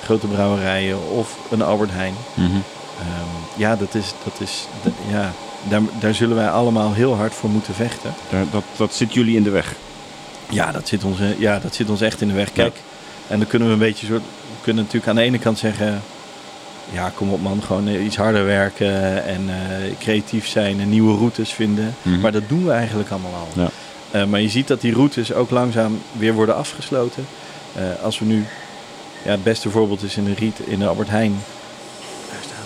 grote brouwerijen of een Albert Heijn. Mhm. Ehm, ja, dat is, dat is ja, daar, daar zullen wij allemaal heel hard voor moeten vechten. Daar, dat, dat zit jullie in de weg. Ja, dat zit ons, eh, ja, dat zit ons echt in de weg. Kijk, en dan kunnen we een beetje soort, we kunnen natuurlijk aan de ene kant zeggen, ja, kom op man, gewoon eh, iets harder werken en eh, creatief zijn en nieuwe routes vinden. Mhm. Maar dat doen we eigenlijk allemaal al. Ja. Eh, maar je ziet dat die routes ook langzaam weer worden afgesloten. Als we nu, ja, het beste voorbeeld is in de Riet, in de Albert Heijn. Daar staan,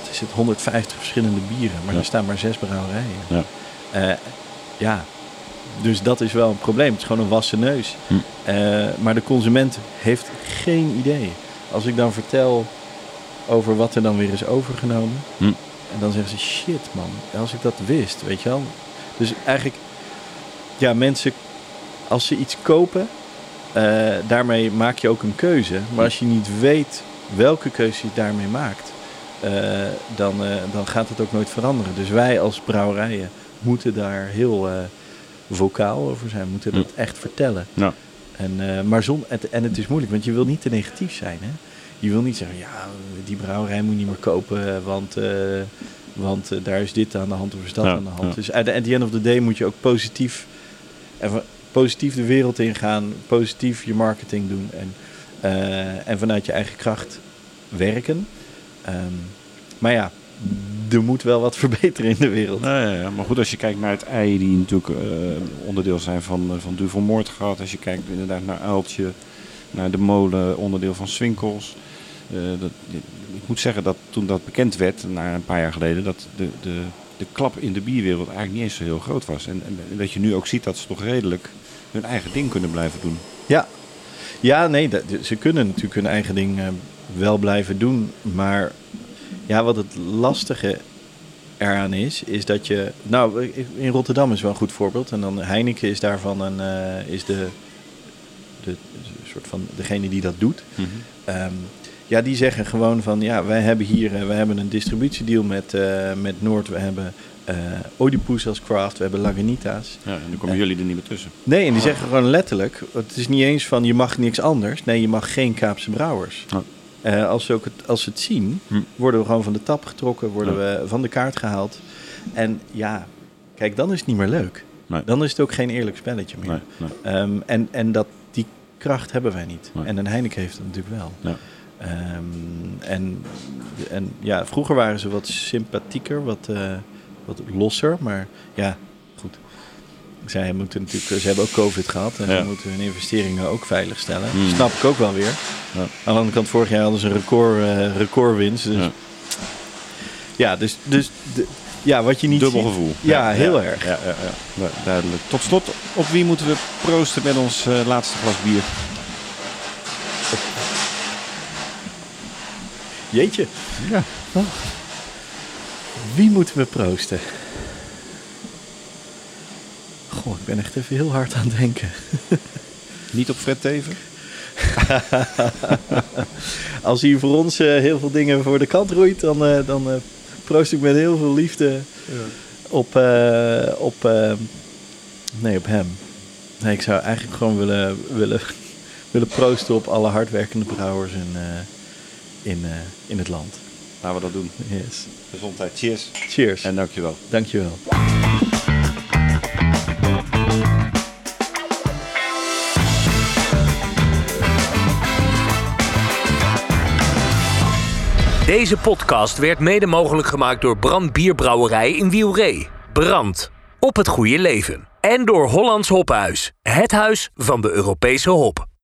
wat is het, 150 verschillende bieren, maar Ja. er staan maar zes brouwerijen. Ja. Ja, dus dat is wel een probleem. Het is gewoon een wassen neus. Hm. Eh, maar de consument heeft geen idee. Als ik dan vertel over wat er dan weer is overgenomen. Hm. En dan zeggen ze, shit man, als ik dat wist, weet je wel. Dus eigenlijk, ja, mensen, als ze iets kopen, eh, daarmee maak je ook een keuze. Maar als je niet weet welke keuze je daarmee maakt, eh, dan, dan gaat het ook nooit veranderen. Dus wij als brouwerijen moeten daar heel vocaal over zijn, moeten dat echt vertellen. Ja. En, eh, maar zon, en, en het is moeilijk, want je wil niet te negatief zijn. Hè? Je wil niet zeggen, ja, die brouwerij moet je niet meer kopen, want, eh, want eh, daar is dit aan de hand of is dat Ja, aan de hand. ja. Dus at the, at the end of the day moet je ook positief, even, positief de wereld ingaan, positief je marketing doen en, en vanuit je eigen kracht werken. Ehm, maar ja, er moet wel wat verbeteren in de wereld. Ja, ja. Maar goed, als je kijkt naar het ei, die natuurlijk eh, onderdeel zijn van, eh, van Duvel Moordgat. Als je kijkt inderdaad naar Uiltje, naar de molen, onderdeel van Swinkels. Eh, dat, ik moet zeggen dat toen dat bekend werd, na een paar jaar geleden, dat de, de, de klap in de bierwereld eigenlijk niet eens zo heel groot was. En, en dat je nu ook ziet dat ze toch redelijk hun eigen ding kunnen blijven doen. Ja, ja nee, dat, ze kunnen natuurlijk hun eigen ding wel blijven doen. Maar ja, wat het lastige eraan is, is dat je... Nou, in Rotterdam is wel een goed voorbeeld. En dan Heineken is daarvan een, eh, is de, de soort van degene die dat doet. Ehm, ja, die zeggen gewoon van ja, wij hebben hier uh, wij hebben een distributiedeal met, uh, met Noord. We hebben Oedipus als craft, we hebben Lagunitas. Ja, en nu komen jullie er niet meer tussen. Nee, en die zeggen gewoon letterlijk: het is niet eens van je mag niks anders. Nee, je mag geen Kaapse brouwers. Uh, als, ze ook het, als ze het zien, hm. worden we gewoon van de tap getrokken, worden we van de kaart gehaald. En ja, kijk, dan is het niet meer leuk. Nee. Dan is het ook geen eerlijk spelletje meer. Nee, nee. Um, en, en dat, die kracht hebben wij niet. En een Heineken heeft het natuurlijk wel. Ja. Um, en, en ja, vroeger waren ze wat sympathieker, wat, uh, wat losser. Maar ja. Zij moeten natuurlijk, ze hebben ook COVID gehad en ja. ze moeten hun investeringen ook veilig stellen. Hmm. Snap ik ook wel weer. Ja. Aan de andere kant, vorig jaar hadden ze een record, uh, recordwinst. Dus Ja. ja, dus, dus de, ja, wat je niet Dubbel ziet- gevoel. Ja, heel erg. Ja, ja, ja. Ja, duidelijk. Tot slot, op wie moeten we proosten met ons eh, laatste glas bier? Jeetje. Ja. Wie moeten we proosten? Goh, ik ben echt even heel hard aan het denken. Niet op Fred Teven? Als hij voor ons eh, heel veel dingen voor de kant roeit, dan, eh, dan eh, proost ik met heel veel liefde op, eh, op, eh, nee, op hem. Nee, ik zou eigenlijk gewoon willen, willen, willen proosten op alle hardwerkende brouwers in, eh, in, eh, in het land. Laten we dat doen. Yes. Gezondheid. Cheers. Cheers. En dankjewel. Dankjewel. Deze podcast werd mede mogelijk gemaakt door Brand Bierbrouwerij in Wielree. Brand. Op het goede leven. En door Hollands Hophuis. Het huis van de Europese hop.